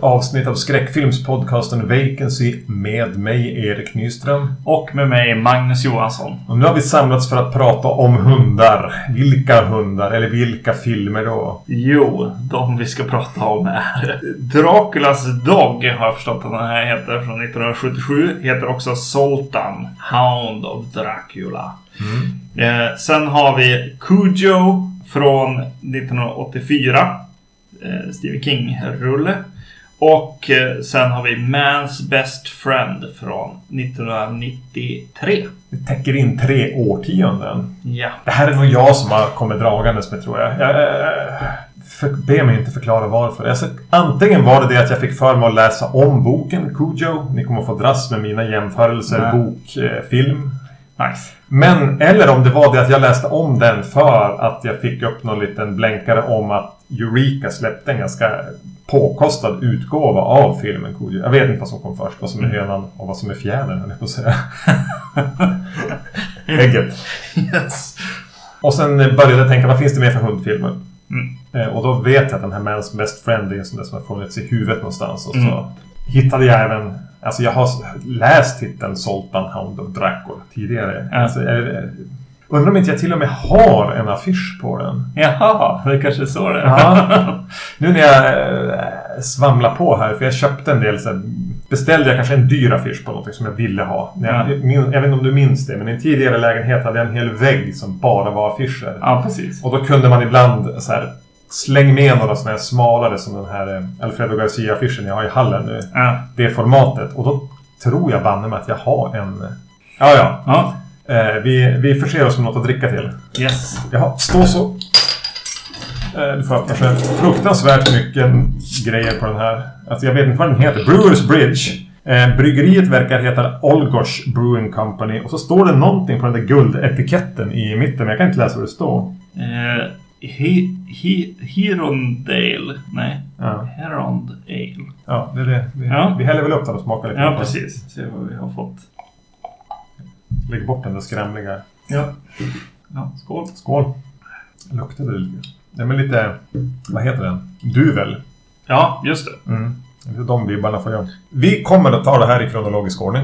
ett avsnitt av skräckfilmspodcasten Vacancy med mig, Erik Nyström. Och med mig, Magnus Johansson. Och nu har vi samlats för att prata om hundar. Vilka hundar? Eller vilka filmer då? Jo, de vi ska prata om är Draculas Dog har jag förstått att den här heter från 1977. Heter också Sultan, Hound of Dracula. Eh, sen har vi Cujo från 1984. Eh, Stephen King-rulle. Och eh, sen har vi Man's Best Friend från 1993. Det täcker in tre årtionden. Ja. Det här är nog jag som har kommit dragandes med tror jag. jag eh, för, be mig inte förklara varför. Alltså, antingen var det det att jag fick för mig att läsa om boken Cujo. Ni kommer få dras med mina jämförelser Nej. bok, eh, film. Nice. Men, eller om det var det att jag läste om den för att jag fick upp någon liten blänkare om att Eureka släppte en ganska påkostad utgåva av filmen Cujo. Jag vet inte vad som kom först. Vad som är hönan och vad som är fjädern, höll jag på att säga. Ägget. Yes. Och sen började jag tänka, vad finns det mer för hundfilmer? Mm. Eh, och då vet jag att den här Man's Best Friend är en sån där som har funnits i huvudet någonstans. Och så Mm. hittade jag även... Alltså jag har läst titeln Sultan Hound of Dracula tidigare. Ja. Alltså, undrar om inte jag till och med har en affisch på den. Jaha, det kanske är så det är. Ja. Nu när jag eh, svamlar på här, för jag köpte en del så här, Beställde jag kanske en dyr affisch på något som jag ville ha. Jag, Ja. jag vet inte om du minns det, men i en tidigare lägenhet hade jag en hel vägg som bara var affischer. ja, precis. Och då kunde man ibland så här Släng med några sådana här smalare som den här eh, Alfredo Garcia-affischen jag har i hallen nu. Ja. Det formatet. Och då tror jag banne mig att jag har en... Ja, ja. ja. Eh, vi, vi förser oss med något att dricka till. Yes. Jaha, stå så. Eh, du får öppna själv. Fruktansvärt mycket grejer på den här. Alltså jag vet inte vad den heter. Brewers Bridge. Eh, bryggeriet verkar heta Olgosh Brewing Company. Och så står det någonting på den där guldetiketten i mitten. Men jag kan inte läsa vad det står. Eh, he, he, Hirondale. Nej. Ja, Herond Ale. ja det är det. Vi, Ja. vi häller väl upp den och smakar lite. Ja, precis. Se vad vi har fått. Lägg bort den där skrämliga. Ja. Ja, skål. Skål. Luktade det lite? Nej men lite... Vad heter den? Duvel. Ja, just det. Mm. Det är de vibbarna får jag. Vi kommer att ta det här i kronologisk ordning.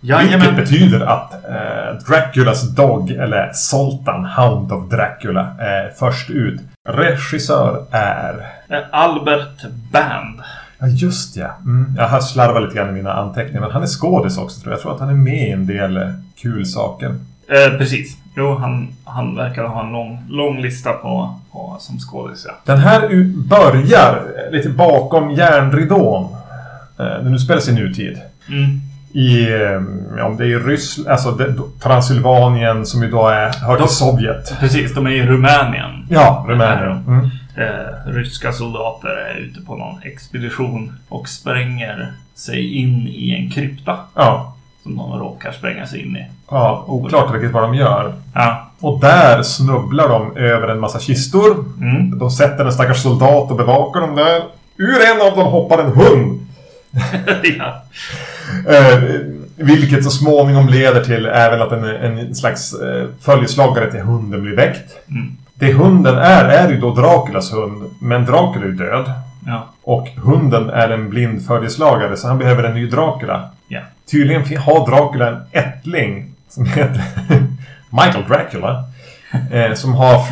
Vilket Jajamän. betyder att eh, Draculas Dog, eller Sultan Hound of Dracula, är först ut. Regissör är... Eh, Albert Band. Ja, just ja. Mm. Jag har slarvat lite grann i mina anteckningar. Men han är skådis också tror jag. Jag tror att han är med i en del eh, kul saker. Eh, precis. Jo, han, han verkar ha en lång, lång lista på, på som skådis. Ja. Den här börjar eh, lite bakom järnridån. Eh, nu spelas i nutid. Mm. I, eh, om det är Ryssland, alltså det, Transylvanien som då är, hör till Sovjet. Precis, de är i Rumänien. Ja, Rumänien. Mm. Eh, ryska soldater är ute på någon expedition och spränger sig in i en krypta. Ja. Som de råkar spränga sig in i. ja, oklart riktigt vad de gör. Ja. Och där snubblar de över en massa kistor. Mm. De sätter en stackars soldat och bevakar dem där. Ur en av dem hoppar en hund. ja. Eh, vilket så småningom leder till även att en, en slags eh, följeslagare till hunden blir väckt. Mm. Det hunden är, är ju då Draculas hund. Men Dracula är ju död. Ja. Och hunden är en blind följeslagare så han behöver en ny Dracula. Ja. Tydligen har Dracula en ättling som heter Michael Dracula. Eh, som har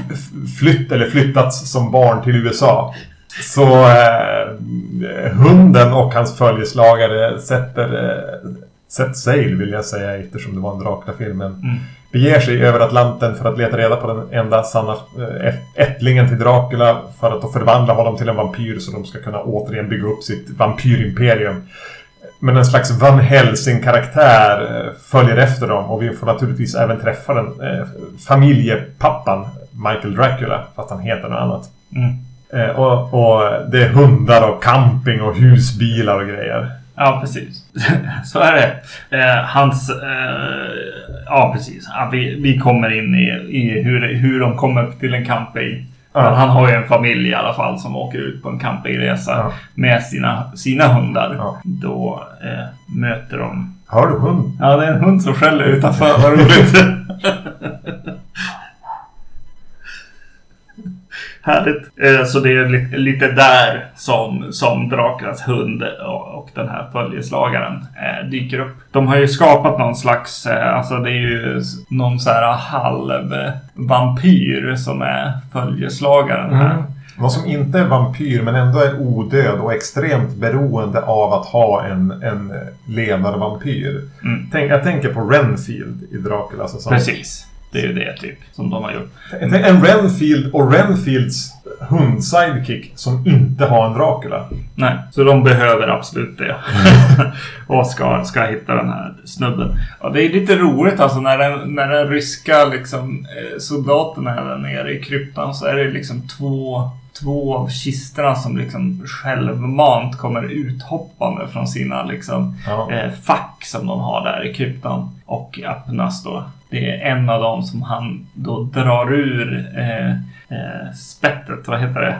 flytt eller flyttats som barn till USA. Så eh, hunden och hans följeslagare sätter, eh, sätter sail vill jag säga eftersom det var en Dracula-film. men Mm. Beger sig över Atlanten för att leta reda på den enda sanna eh, ättlingen till Dracula. För att då förvandla honom till en vampyr så de ska kunna återigen bygga upp sitt vampyrimperium. Men en slags Van Helsing-karaktär eh, följer efter dem och vi får naturligtvis även träffa den eh, familjepappan Michael Dracula, fast han heter något annat. Mm. Eh, och, och det är hundar och camping och husbilar och grejer. Ja, precis. Så är det. Eh, hans... Eh, ja, precis. Ja, vi, vi kommer in i, i hur, hur de kommer till en camping. Ja. Han har ju en familj i alla fall som åker ut på en campingresa Ja. med sina, sina hundar. Ja. Då eh, möter de... Hör du hund? Ja, det är en hund som skäller utanför. Vad roligt. Härligt. Eh, så det är lite, där som, som Draculas hund och, den här följeslagaren eh, dyker upp. De har ju skapat någon slags, eh, alltså det är ju någon så här halv vampyr som är följeslagaren här. Mm. Någon som inte är vampyr men ändå är odöd och extremt beroende av att ha en, en ledarvampyr. Mm. Tänk, jag tänker på Renfield i Dracula. Alltså, som- Precis. Det är ju det typ som de har gjort. En Renfield och Renfields hund-sidekick som inte har en Dracula. Nej, så de behöver absolut det. och ska, ska hitta den här snubben. Ja, det är lite roligt alltså när den, när den ryska liksom, eh, soldaterna är där nere i kryptan så är det liksom två, två av kistorna som liksom självmant kommer uthoppande från sina liksom, Ja. eh, fack som de har där i kryptan och öppnas då. Det är en av dem som han då drar ur eh, eh, spettet, vad heter det?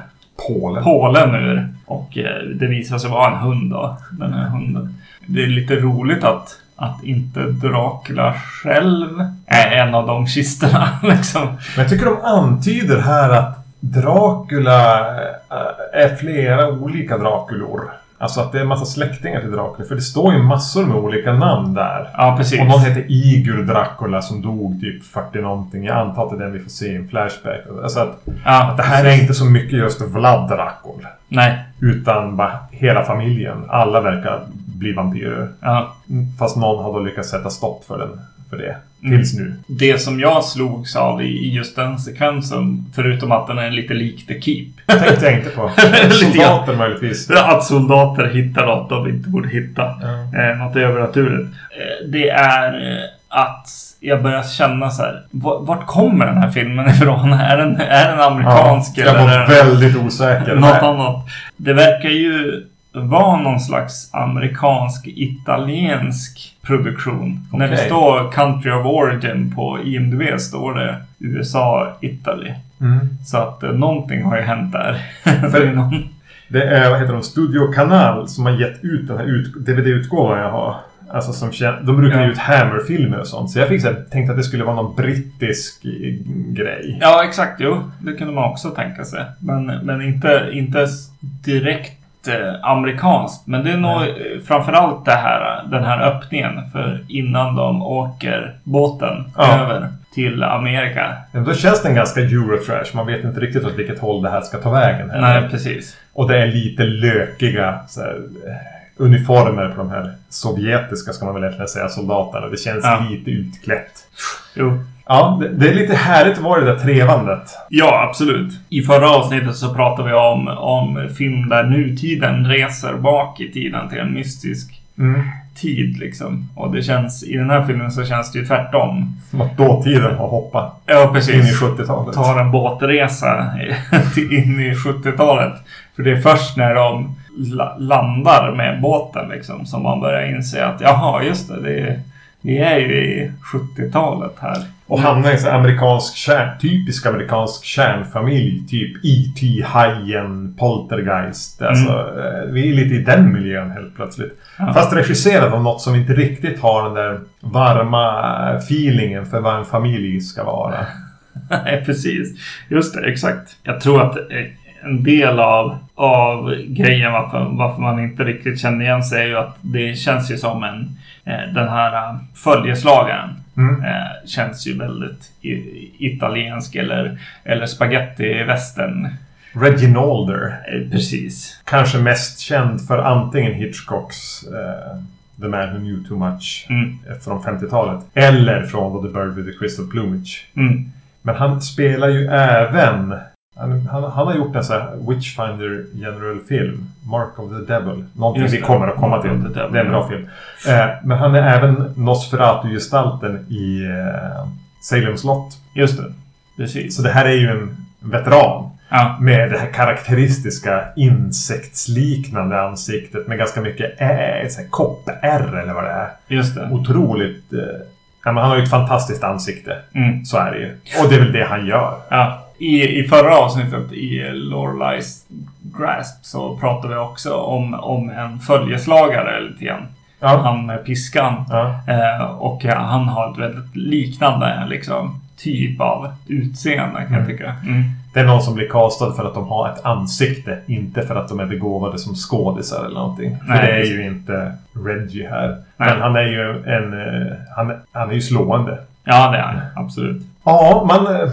Polen. pålen ur. Och eh, det visar sig vara en hund då. Den här hunden. Det är lite roligt att, att inte Dracula själv är en av de kistorna. Liksom. Men jag tycker de antyder här att Dracula eh, är flera olika Draculor. Alltså att det är en massa släktingar till Dracula. För det står ju massor med olika namn där. Ja, precis. Och någon heter Igur Dracula som dog typ 40 någonting. Jag antar att det är den vi får se i en Flashback. Alltså att, ja, att det här är inte så mycket just Vlad Dracul. Nej. Utan bara hela familjen. Alla verkar bli vampyrer. Ja. Fast någon har då lyckats sätta stopp för, den, för det. Mm. Tills nu. Det som jag slogs av i just den sekvensen, förutom att den är lite lik The Keep. Tänkte jag inte på. Soldater möjligtvis. Att soldater hittar något de inte borde hitta. Ja. Eh, något övernaturligt. Eh, det är eh, att jag börjar känna så här. va- Vart kommer den här filmen ifrån? Är den, är den amerikansk? Ja, jag var väldigt osäker. något Nej. annat? Det verkar ju vara någon slags amerikansk-italiensk produktion. När det står Country of Origin på IMDB står det USA, Italy. Mm. Så att eh, någonting har ju hänt där. För- Det är vad heter de, Studio Kanal som har gett ut den här ut, DVD-utgåvan jag har. Alltså som de brukar ge Ja. ut Hammer-filmer och sånt. Så jag fick så här, tänkte att det skulle vara någon brittisk eh, grej. Ja, exakt. Jo, det kunde man också tänka sig. Men, men inte, inte direkt amerikanskt. Men det är nog eh, framförallt det här, den här öppningen. För innan de åker båten Ja. över till Amerika. Men då känns den ganska Eurotrash. Man vet inte riktigt åt vilket håll det här ska ta vägen. heller. Nej, precis. Och det är lite lökiga här, uniformer på de här sovjetiska, ska man väl egentligen säga, soldaterna. Det känns Ja. lite utklätt. Jo. Ja, det, det är lite härligt att vara i det där trevandet. Ja, absolut. I förra avsnittet så pratade vi om, om film där nutiden reser bak i tiden till en mystisk Mm. tid liksom. Och det känns, i den här filmen så känns det ju tvärtom. Som att dåtiden har hoppat Ja, in i precis. 70-talet. tar en båtresa in i 70-talet. För det är först när de la- landar med båten liksom som man börjar inse att jaha, just det, det är, vi är ju i 70-talet här. Och hamnar i en amerikansk kärn, typisk amerikansk kärnfamilj. Typ E.T. Hajen, Poltergeist. Alltså, eh, vi är lite i den miljön helt plötsligt. Ja. Fast regisserad av något som inte riktigt har den där varma feelingen för vad en familj ska vara. Nej, precis. Just det, exakt. Jag tror att eh, en del av, av grejen varför, varför man inte riktigt känner igen sig är ju att det känns ju som en eh, den här eh, följeslagaren. Mm. Eh, känns ju väldigt italiensk eller, eller spaghetti-västern. Reginalder. Eh, precis. Kanske mest känd för antingen Hitchcocks eh, The Man Who Knew Too Much Mm. eh, från 50-talet. Eller från The Bird with the Crystal Plumage. Mm. Men han spelar ju även... Han, han, han har gjort en sån här Witchfinder General-film. Mark of the Devil. Någonting Just vi kommer att komma till. det är en bra film. Eh, men han är även Nosferatu-gestalten i eh, Salem slott. Just det. Precis. Så det här är ju en veteran. Ja. Med det här karaktäristiska insektsliknande ansiktet med ganska mycket här koppärr eller vad det är. Just det. Otroligt... Eh, han har ju ett fantastiskt ansikte. Mm. Så är det ju. Och det är väl det han gör. Ja. I, I förra avsnittet i Loreleis Grasp så pratade vi också om, om en följeslagare lite grann. Ja. Han med piskan. Ja. Eh, och han har ett väldigt liknande liksom, typ av utseende kan jag Mm. tycka. Mm. Det är någon som blir castad för att de har ett ansikte. Inte för att de är begåvade som skådisar eller någonting. För Nej, det är ju inte Reggie här. Nej. Men han är ju en... eh, Han, han är ju slående. Ja, det är han. Absolut. Ja, man eh,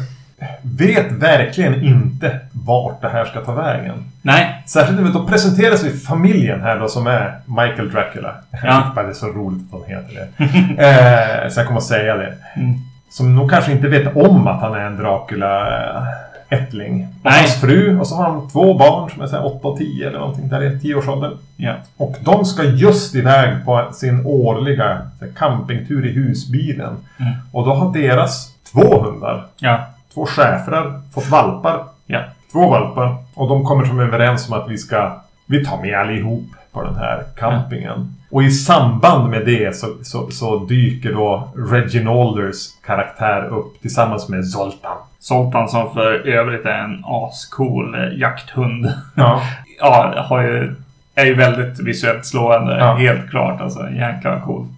vet verkligen inte vart det här ska ta vägen. Nej. Särskilt när då presenteras vi familjen här då som är Michael Dracula. Ja. Det är så roligt att de heter det. eh, så jag kommer att säga det. Mm. Som nog kanske inte vet om att han är en Dracula-ättling. Nej. hans fru och så har han två barn som är så här 8 och 10 eller någonting där i 10-årsåldern. Ja. Och de ska just iväg på sin årliga campingtur i husbilen. Mm. Och då har deras två hundar, Ja. Två schäfrar, fått valpar. Ja. Två valpar. Och de kommer som överens om att vi ska... Vi tar med allihop på den här campingen. Och i samband med det så, så, så dyker då Reginalders karaktär upp tillsammans med Zoltan. Zoltan som för övrigt är en ascool jakthund. Ja. ja, har ju, är ju väldigt visuellt slående. Ja. Helt klart alltså. Jäklar vad coolt.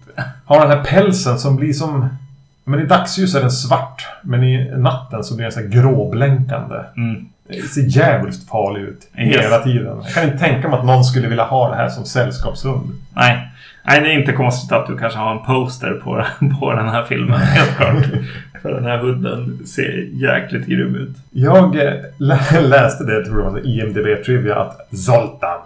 Har den här pälsen som blir som... Men i dagsljus är den svart. Men i natten så blir den så här gråblänkande. Mm. Det ser jävligt farlig ut. Yes. Hela tiden. Jag kan inte tänka mig att någon skulle vilja ha det här som sällskapshund. Nej. Nej, det är inte konstigt att du kanske har en poster på, på den här filmen. Helt klart. För den här hunden ser jäkligt grym ut. Jag eh, lä- läste det, tror jag, var IMDB-trivia att Zoltan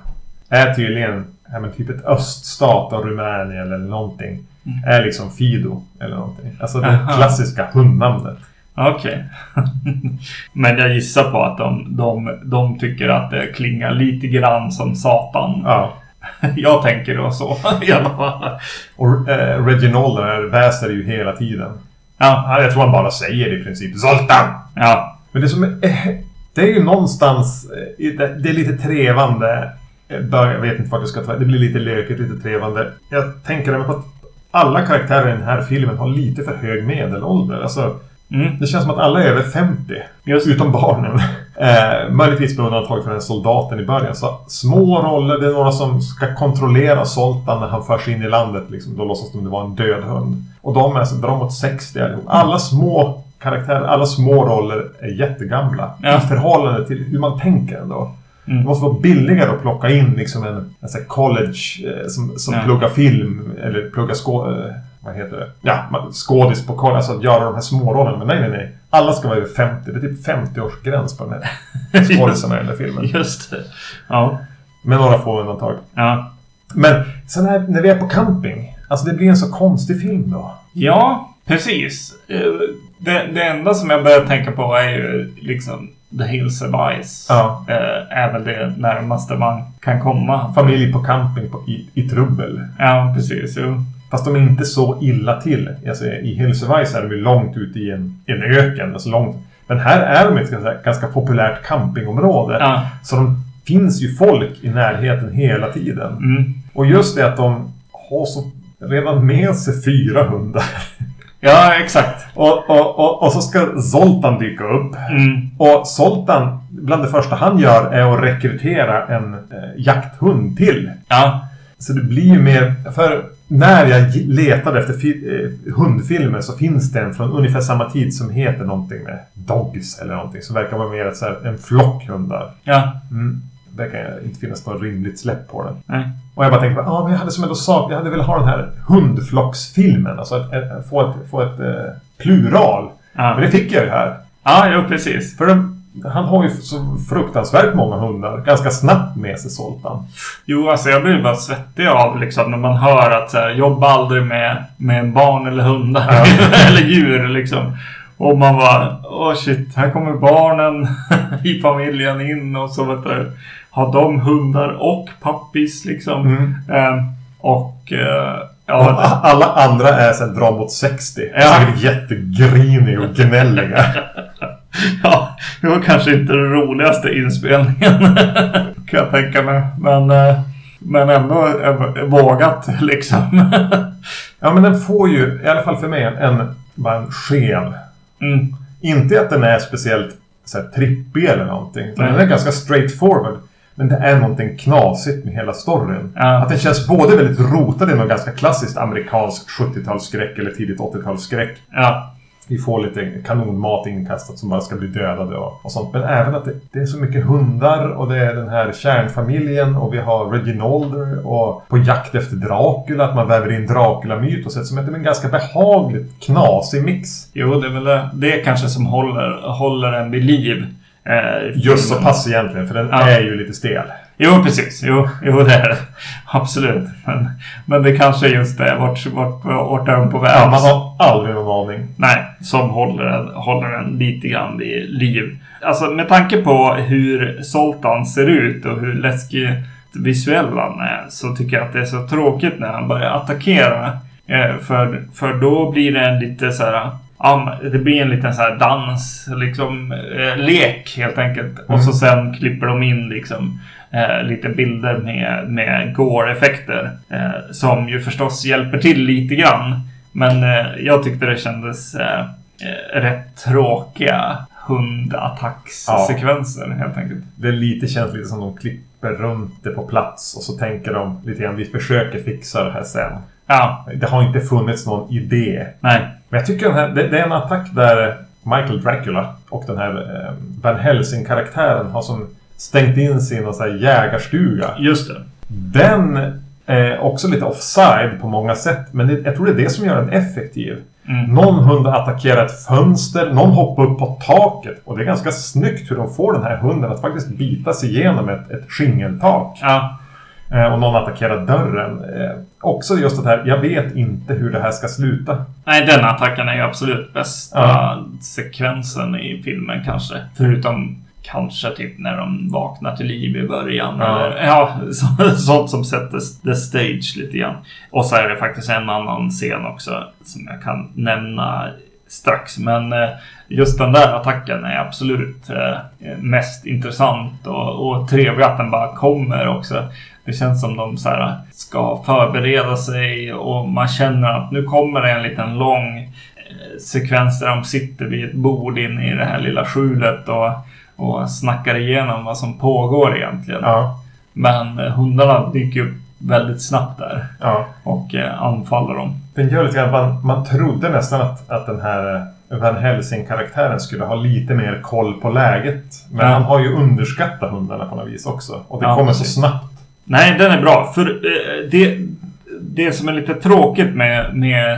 är tydligen ja, men typ ett öststat av Rumänien eller någonting. Är liksom Fido eller någonting. Alltså det Aha. klassiska hundnamnet. Okej. Men jag gissar på att de, de, de tycker att det klingar lite grann som Satan. Ja. Jag tänker då så i alla fall. Och eh, Reginald väser ju hela tiden. Ja, Ja, Jag tror han bara säger i princip Zoltan! ja, Men det som är, eh, det är ju någonstans, eh, det, är lite trevande. Eh, Jag vet inte vart jag ska ta Det blir lite lökigt, lite trevande. Jag tänker även på att alla karaktärer i den här filmen har lite för hög medelålder. Alltså, mm, det känns som att alla är över 50. Just. Utom barnen. Eh, möjligtvis med undantag för den soldaten i början. Så små roller, det är några som ska kontrollera Zoltan när han förs in i landet. Liksom, då låtsas de det var en död hund. Och de är så drar mot 60 allihop. Alla små karaktärer, alla små roller är jättegamla. Ja. I förhållande till hur man tänker ändå. Mm. Det måste vara billigare att plocka in liksom en, en här college eh, som, som Ja. pluggar film eller pluggar skå... Eh, vad heter det? Ja, skådis på college. Alltså att göra de här smårollerna. Men nej, nej, nej. Alla ska vara över 50. Det är typ 50-årsgräns på den här skådisarna i den här filmen. just det. Ja, Med några få undantag. ja. Men sen här, när vi är på camping. Alltså det blir en så konstig film då. Ja, precis. Eh, Det, det enda som jag börjar tänka på är ju liksom The Hills of Ice. Ja. Eh, Är väl det närmaste man kan komma. Familj på camping på, i, i trubbel. Ja, precis. Jo. Fast de är inte så illa till. Alltså, I Hills of Ice är de ju långt ute i en, en öken. Alltså långt. Men här är de ett ganska, ganska populärt campingområde. Ja. Så de finns ju folk i närheten hela tiden. Mm. Och just det att de har så redan med sig fyra hundar. Ja, exakt. Och, och, och, och så ska Zoltan dyka upp. Mm. Och Zoltan, bland det första han gör är att rekrytera en eh, jakthund till. Ja. Så det blir ju mer... För när jag letade efter eh, hundfilmer så finns det en från ungefär samma tid som heter någonting med Dogs eller någonting. Som verkar vara mer så här, en flock hundar. Ja. Mm. Det kan inte finnas något rimligt släpp på den. Nej. Och jag bara tänkte, ja ah, men jag hade som ändå sak, jag hade velat ha den här hundflocksfilmen. Alltså ett, ett, få ett, få ett eh, plural. Men Ja. det fick jag ju här. Ja, jo, precis. För den, han har ju så fruktansvärt många hundar. Ganska snabbt med sig Zoltan. Jo, alltså jag blir bara svettig av liksom när man hör att så här, jobba aldrig med, med barn eller hundar. Ja. eller djur liksom. Och man bara, åh shit, här kommer barnen i familjen in och så vet du, har de hundar och pappis liksom. Mm. Ehm, och eh, ja, alla andra är sen dra mot 60. Ja. Säkert jättegrinig och gnälliga. ja, det var kanske inte den roligaste inspelningen kan jag tänka mig. Men, eh, men ändå eh, vågat liksom. Ja men den får ju, i alla fall för mig, en, bara en skev. mm. Inte att den är speciellt så här, trippig eller någonting. Den är ganska straightforward. Men det är någonting knasigt med hela storyn. Ja. Att den känns både väldigt rotad i någon ganska klassiskt amerikansk 70-talsskräck eller tidigt 80-talsskräck. Ja, vi får lite kanonmat inkastat som bara ska bli dödade och, och sånt. Men även att det, det, är så mycket hundar och det är den här kärnfamiljen och vi har Reginalder och på jakt efter Dracula. Att man väver in Dracula-mytoset som är en ganska behagligt knasig mix. Jo, det är väl det, det kanske som håller, håller en vid liv. Eh, Just så pass egentligen, för den ja. är ju lite stel. Jo, precis. Jo, jo det är det. Absolut. Men, men det kanske är just det. Vart, vart, vart är de på väg? Ja, man har aldrig någon aning. Nej, som håller en, håller en lite grann vid liv. Alltså med tanke på hur Zoltan ser ut och hur läskig visuell han är så tycker jag att det är så tråkigt när han börjar attackera. Eh, för, för då blir det en lite så här Ja, det blir en liten så här dans, liksom eh, lek helt enkelt. Mm. Och så sen klipper de in liksom eh, lite bilder med, med gore-effekter. Eh, som ju förstås hjälper till lite grann. Men eh, jag tyckte det kändes eh, eh, rätt tråkiga hundattackssekvenser ja. helt enkelt. Det är lite känns lite som de klipper runt det på plats och så tänker de lite grann vi försöker fixa det här sen. Ja. Det har inte funnits någon idé. Nej. Men jag tycker den här, det, det är en attack där Michael Dracula och den här eh, Van Helsing-karaktären har som stängt in sig i någon sån här jägarstuga. Just det. Den är också lite offside på många sätt. Men det, jag tror det är det som gör den effektiv. Mm. Någon hund attackerar ett fönster, någon hoppar upp på taket. Och det är ganska snyggt hur de får den här hunden att faktiskt bita sig igenom ett, ett skingeltak. Ja. Eh, och någon attackerar dörren. Eh, också just det här, jag vet inte hur det här ska sluta. Nej, den attacken är ju absolut bästa ja. sekvensen i filmen kanske. Förutom kanske typ när de vaknar till liv i början. Ja, eller, ja sånt som sätter the stage lite grann. Och så är det faktiskt en annan scen också som jag kan nämna strax. Men eh, just den där attacken är absolut mest intressant och, och trevlig att den bara kommer också. Det känns som de så här, ska förbereda sig och man känner att nu kommer det en liten lång eh, sekvens där de sitter vid ett bord inne i det här lilla skjulet och, och snackar igenom vad som pågår egentligen. Ja. Men eh, hundarna dyker upp väldigt snabbt där ja. och eh, anfaller dem. Den gör lite grann, man, man trodde nästan att, att den här Van Helsing-karaktären skulle ha lite mer koll på läget. Men ja. han har ju underskattat hundarna på något vis också. Och det ja, kommer precis. så snabbt Nej, den är bra. För eh, det, det som är lite tråkigt med, med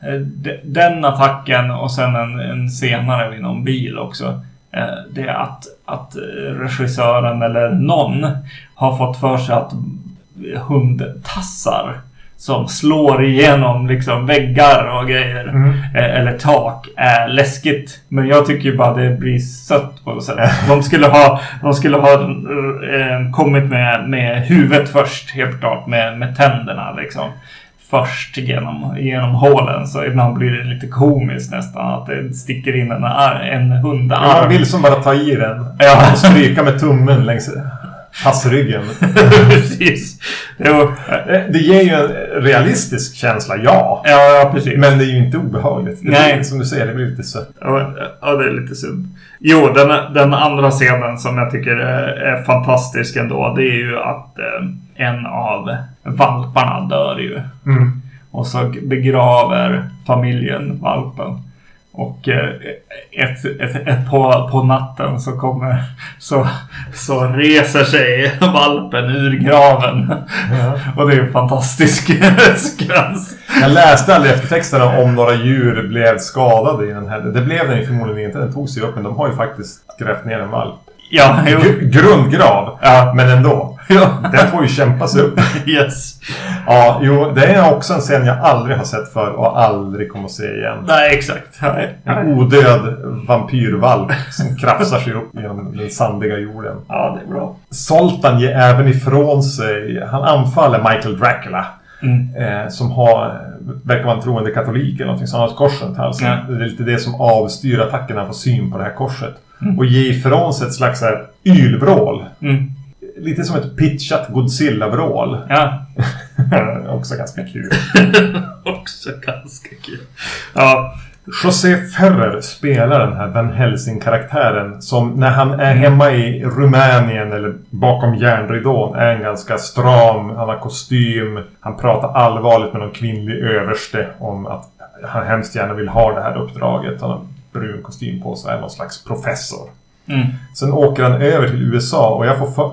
eh, den attacken och sen en, en senare vid någon bil också. Eh, det är att, att regissören eller någon har fått för sig att hundtassar som slår igenom liksom väggar och grejer. Mm. Eh, eller tak. Är läskigt. Men jag tycker ju bara det blir sött på något sätt. De skulle ha, de skulle ha eh, kommit med, med huvudet först helt klart. Med, med tänderna liksom. Först genom, genom hålen. Så ibland blir det lite komiskt nästan. Att det sticker in en, en hundarm. Ja, man vill som bara ta i den. Ja. Och stryka med tummen längs Passryggen. precis. Jo. Eh, det ger ju en realistisk känsla, ja. Ja, ja precis. Men det är ju inte obehagligt. Det Nej. Blir, som du säger, det blir lite sött. Ja, ja, det är lite synd. Jo, den, den andra scenen som jag tycker är, är fantastisk ändå. Det är ju att eh, en av valparna dör ju. Mm. Och så begraver familjen valpen. Och eh, ett, ett, ett, på, på natten så kommer så, så reser sig valpen ur graven. Ja. Och det är en fantastisk sekvens. Jag läste aldrig eftertexterna om några djur blev skadade i den här. Det blev den ju förmodligen inte. Den tog sig upp men de har ju faktiskt grävt ner en valp. Ja. Grundgrav. Ja. Men ändå. Ja. Den får ju kämpa sig upp. Yes. Ja, jo, det är också en scen jag aldrig har sett för och aldrig kommer att se igen. Nej, exakt. Nej. En odöd vampyrvalp som krafsar sig upp genom den sandiga jorden. Ja, det är bra. Zoltan ger även ifrån sig... Han anfaller Michael Dracula. Mm. Eh, som har, verkar vara en troende katolik eller någonting, som har ett kors runt halsen. Ja. Det är lite det som avstyr attacken när han får syn på det här korset. Mm. Och ge ifrån sig ett slags här ylvrål. Mm. Lite som ett pitchat Godzilla-vrål. Ja. Också ganska kul. Också ganska kul. Ja. José Ferrer spelar den här Van Helsing-karaktären som när han är Mm. hemma i Rumänien eller bakom järnridån är en ganska stram, han har kostym, han pratar allvarligt med någon kvinnlig överste om att han hemskt gärna vill ha det här uppdraget. Han har brun kostym på sig, är någon slags professor. Mm. Sen åker han över till USA och jag får för...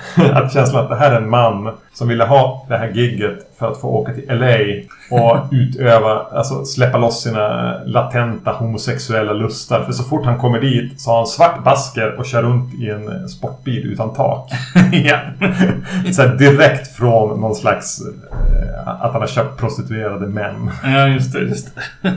att känslan att det här är en man som ville ha det här gigget för att få åka till LA och utöva, alltså släppa loss sina latenta homosexuella lustar. För så fort han kommer dit så har han svart basker och kör runt i en sportbil utan tak. ja. så direkt från någon slags... eh, Att han har köpt prostituerade män. ja, just det. Just det.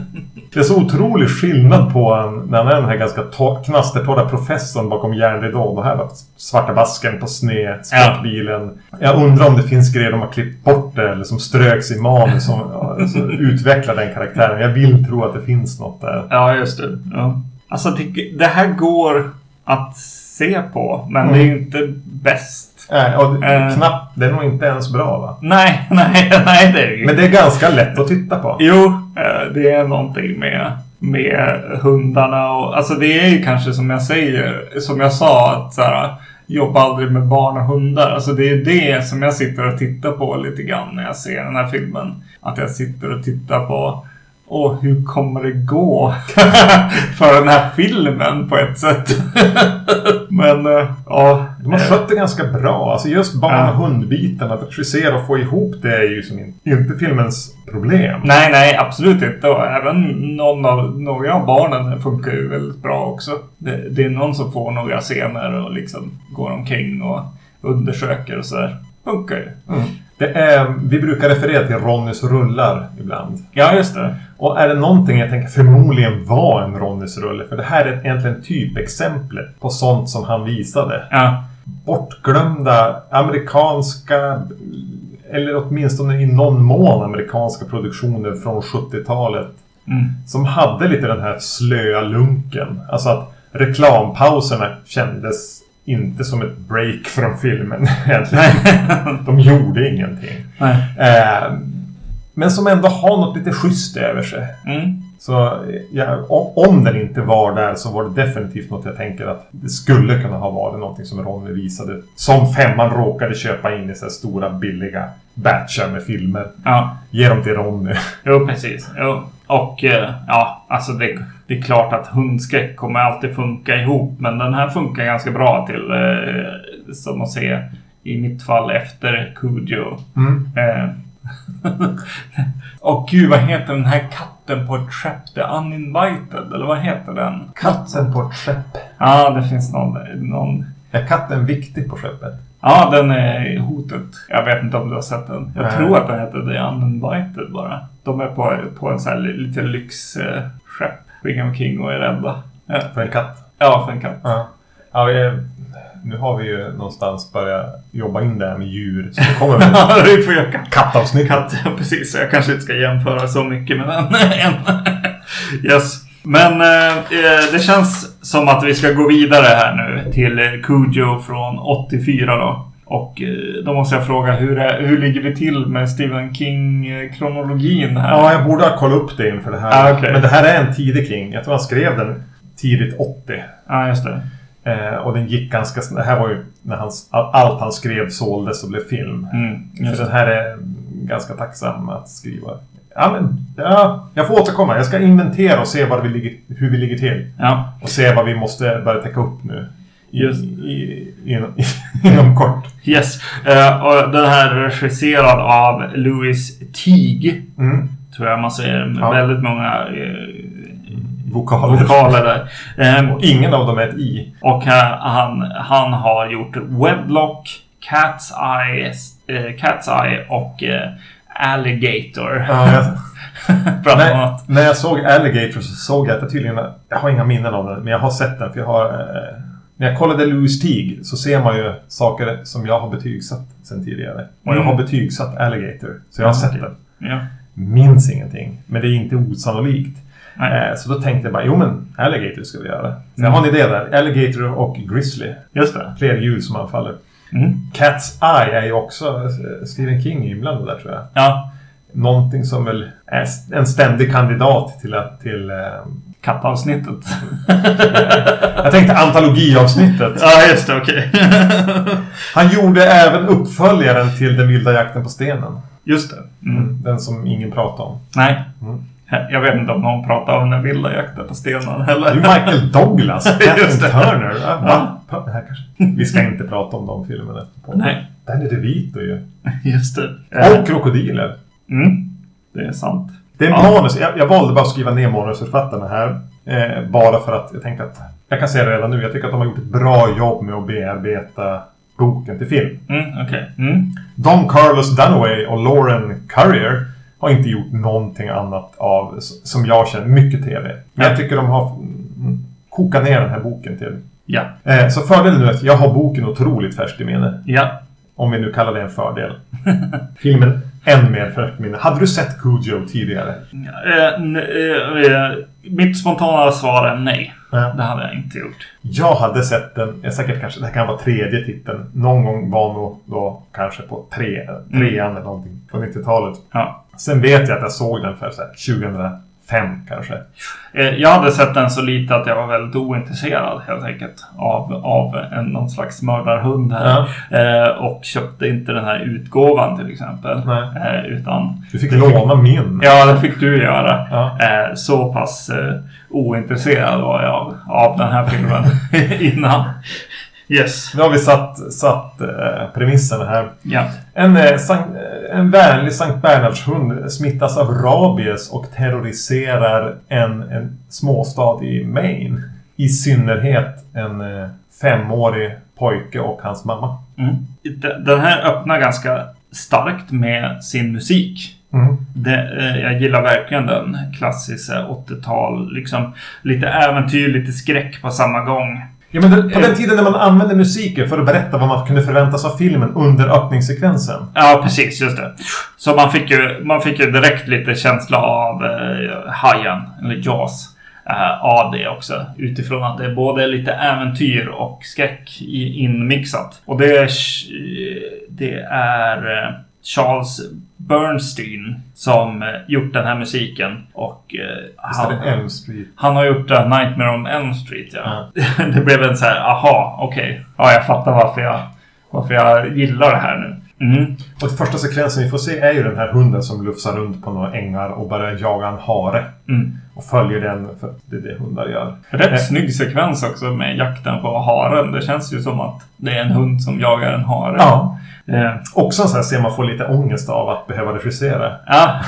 Det är så otrolig skillnad på han när han är den här ganska to- knastertorra professorn bakom järnridån. Och här var svarta basken på sned, sportbilen. Jag undrar om det finns grejer de har klippt bort det eller som ströks i manus som alltså, utvecklar den karaktären. Jag vill tro att det finns något där. Ja, just det. Ja. Alltså, det, det här går att se på, men Mm. det är ju inte bäst. Nej, och Eh. knappt, det är nog inte ens bra va? Nej, nej, nej, det är ju Men det är ganska lätt att titta på. Jo, eh, det är någonting med, med hundarna och alltså det är ju kanske som jag säger, som jag sa att så här, jobba aldrig med barn och hundar. Alltså det är det som jag sitter och tittar på lite grann när jag ser den här filmen. Att jag sitter och tittar på och hur kommer det gå för den här filmen på ett sätt? Men eh, ja. De har skött det ganska bra. Alltså just barn och hundbiten, att regissera och få ihop det är ju som in, inte filmens problem. Nej, nej, absolut inte. Och även någon av, några av barnen funkar ju väldigt bra också. Det, det är någon som får några scener och liksom går omkring och undersöker och sådär. Funkar ju. Mm. Det är, vi brukar referera till Ronnys rullar ibland. Ja, just det. Och är det någonting jag tänker förmodligen var en Ronnys rulle, för det här är egentligen typexemplet på sånt som han visade. Ja. Bortglömda amerikanska, eller åtminstone i någon mån amerikanska produktioner från 70-talet. Mm. Som hade lite den här slöa lunken. Alltså att reklampauserna kändes inte som ett break från filmen egentligen. De gjorde ingenting. Eh, men som ändå har något lite schysst över sig. Mm. Så ja, om den inte var där så var det definitivt något jag tänker att det skulle kunna ha varit någonting som Ronny visade. Som femman råkade köpa in i så stora billiga batchar med filmer. Ja. Ge dem till Ronny. Jo, precis. Jo. Och eh, ja, alltså det, det är klart att hundskräck kommer alltid funka ihop. Men den här funkar ganska bra till, eh, som att se i mitt fall efter Cujo. Mm. Eh. Och gud, vad heter den här katten på ett skepp? The Uninvited, eller vad heter den? Katten på ett skepp. Ja, det finns någon, någon... Är katten viktig på skeppet? Ja, den är hotet. Jag vet inte om du har sett den. Jag Nej. tror att den heter The Uninvited bara. De är på, på en sån här li- lite lyxskepp. Springer omkring och är rädda. För en katt? ja för en katt. Ja. ja är, nu har vi ju någonstans börjat jobba in det här med djur. Så det kommer väl Ja, vi får göra katt. kattavsnitt. katt. Ja, precis. Jag kanske inte ska jämföra så mycket med den än. yes. Men eh, eh, det känns som att vi ska gå vidare här nu till Cujo från 84 då. Och eh, då måste jag fråga hur, är, hur ligger vi till med Stephen King-kronologin här? Ja, jag borde ha kollat upp det inför det här. Ah, okej. Men det här är en tidig King. Jag tror han skrev den tidigt 80. Ja, just det. Eh, och den gick ganska snabbt. Det här var ju när all- allt han skrev såldes och blev film. Mm, Så just den det. här är ganska tacksam att skriva. Ja, men, ja, jag får återkomma. Jag ska inventera och se vi ligger, hur vi ligger till. Ja, Och se vad vi måste börja täcka upp nu. Just. i, inom, inom kort. yes. Eh, och den här är regisserad av Louis Teague. Mm. Tror jag man säger. Med Ja. väldigt många eh, Vokaler. vokaler där. Ehm, Och ingen av dem är ett i. Och eh, han, han har gjort Wedlock, Cat's Eye, Cat's Eye och Alligator. Ja, jag, när, när jag såg Alligator så såg jag att det tydligen... Jag har inga minnen av den, men jag har sett den. För jag har... Eh, när jag kollade Louis Teague så ser man ju saker som jag har betygsatt sen tidigare. Och jag Mm. har betygsatt Alligator. Så jag har Ja, sett den. Ja. Minns ingenting. Men det är inte osannolikt. Nej. Eh, så då tänkte jag bara, jo men Alligator ska vi göra. Så Mm. jag har en idé där. Alligator och Grizzly. Just det. Fler djur som anfaller. Mm. Cat's Eye är ju också eh, Stephen King inblandad där tror jag. Ja. Någonting som väl är en ständig kandidat till att till... Kattavsnittet. jag tänkte antologiavsnittet. ja, just det. Okej. Han gjorde även uppföljaren till Den vilda jakten på stenen. just det. Mm. Den som ingen pratar om. Nej. Mm. Jag vet inte om någon pratar om den vilda jakten på stenen Det är heller. Michael Douglas, Just det. Turner. Ja, va? Det här kanske. Vi ska inte prata om de filmerna. På. Nej, Danny DeVito ju. just det. Och krokodiler. Mm, det är sant. Det är Ja. manus. Jag, jag valde bara att skriva ner manusförfattarna här. Eh, bara för att jag tänkte att... Jag kan säga det redan nu. Jag tycker att de har gjort ett bra jobb med att bearbeta boken till film. Mm, Okej. Mm. Don Carlos Dunaway och Lauren Currier har inte gjort någonting annat av, som jag känner, mycket TV. Men jag tycker de har mm, kokat ner den här boken till. Ja. Eh, så fördelen nu är att jag har boken otroligt färskt i minne. Ja. Om vi nu kallar det en fördel. Filmen än mer färskt minne. Hade du sett Cujo tidigare? Eh, eh, eh, mitt spontana svar är nej. Det hade jag inte gjort. Jag hade sett den, jag säkert kanske, det här kan vara tredje titeln. Någon gång var nog då kanske på tre, trean eller någonting från 90-talet. Ja. Sen vet jag att jag såg den för så här 2005 kanske. Eh, Jag hade sett den så lite att jag var väldigt ointresserad helt enkelt av, av en, någon slags mördarhund här. Eh, och köpte inte den här utgåvan till exempel. Nej. Eh, utan Du fick låna min. Ja, det fick du göra. Ja. Eh, så pass ointresserad var jag av, av den här filmen innan. Yes. Nu har vi satt, satt premisserna här. Ja. En, eh, en vänlig Sankt Bernhardshund smittas av rabies och terroriserar en, en småstad i Maine. I synnerhet en eh, femårig pojke och hans mamma. Mm. De- Den här öppnar ganska starkt med sin musik. Mm. Det, eh, jag gillar verkligen den klassiska 80-tal, liksom lite äventyr, lite skräck på samma gång. Ja, men det, på den tiden när man använde musiken för att berätta vad man kunde förväntas av filmen under öppningssekvensen. Ja, precis. Just det. Så man fick ju, man fick ju direkt lite känsla av eh, Hajen, eller Jaws. Eh, av det också. Utifrån att det är både lite äventyr och skräck inmixat. Och det är, det är eh, Charles Bernstein som eh, gjort den här musiken. Och eh, han, Elm Street? han har gjort uh, Nightmare on Elm Street, ja. det blev en så här, aha, okej. Ja, jag fattar varför jag, varför jag gillar det här nu. Mm. Och första sekvensen vi får se är ju den här hunden som lufsar runt på några ängar och börjar jaga en hare. Mm. Och följer den, för det är det hundar gör. Rätt Eh, snygg sekvens också med jakten på haren. Det känns ju som att det är en hund som jagar en hare. Ja. Eh, Också en sån här scen man får lite ångest av att behöva regissera. ja,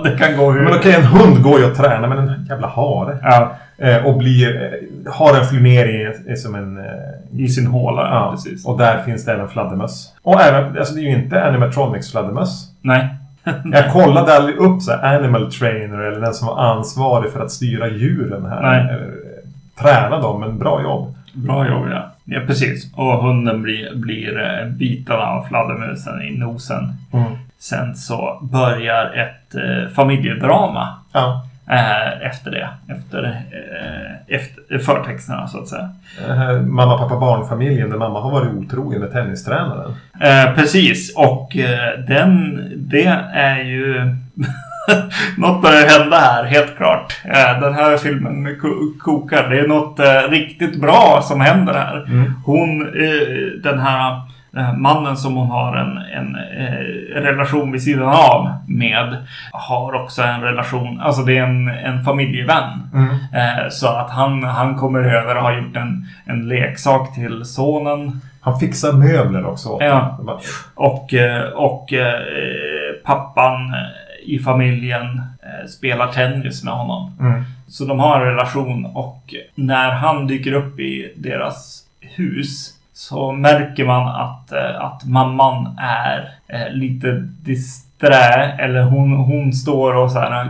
det kan gå hur... Men okej, en hund går ju att träna, men en jävla hare. Ja, Eh, och blir... Eh, ner i, i som en... Eh, i sin håla, ja, ja, precis. och där finns det även fladdermöss. Och även, alltså det är ju inte animatronics fladdermöss. Nej. Jag kollade aldrig upp så här animal trainer eller den som var ansvarig för att styra djuren här. Nej. Eller, eh, träna dem, men bra jobb. Bra jobb, ja. Ja, precis. Och hunden blir, blir eh, biten av fladdermusen i nosen. Mm. Sen så börjar ett eh, familjedrama Ja. eh, efter det. Efter, eh, efter förtexterna så att säga. Här mamma, pappa, barnfamiljen där mamma har varit otrogen med tennistränaren. Eh, precis, och eh, den, det är ju... något börjar hända här, helt klart. Eh, den här filmen ko- kokar. Det är något eh, riktigt bra som händer här. Mm. Hon, eh, den här mannen som hon har en, en relation vid sidan av med, har också en relation, alltså det är en, en familjevän. Mm. Så att han, han kommer över och har gjort en, en leksak till sonen. Han fixar möbler också. Ja. Och, och pappan i familjen eh, spelar tennis med honom. Mm. Så de har en relation och när han dyker upp i deras hus så märker man att, eh, att mamman är eh, lite disträ. Eller hon, hon står och så här, eh,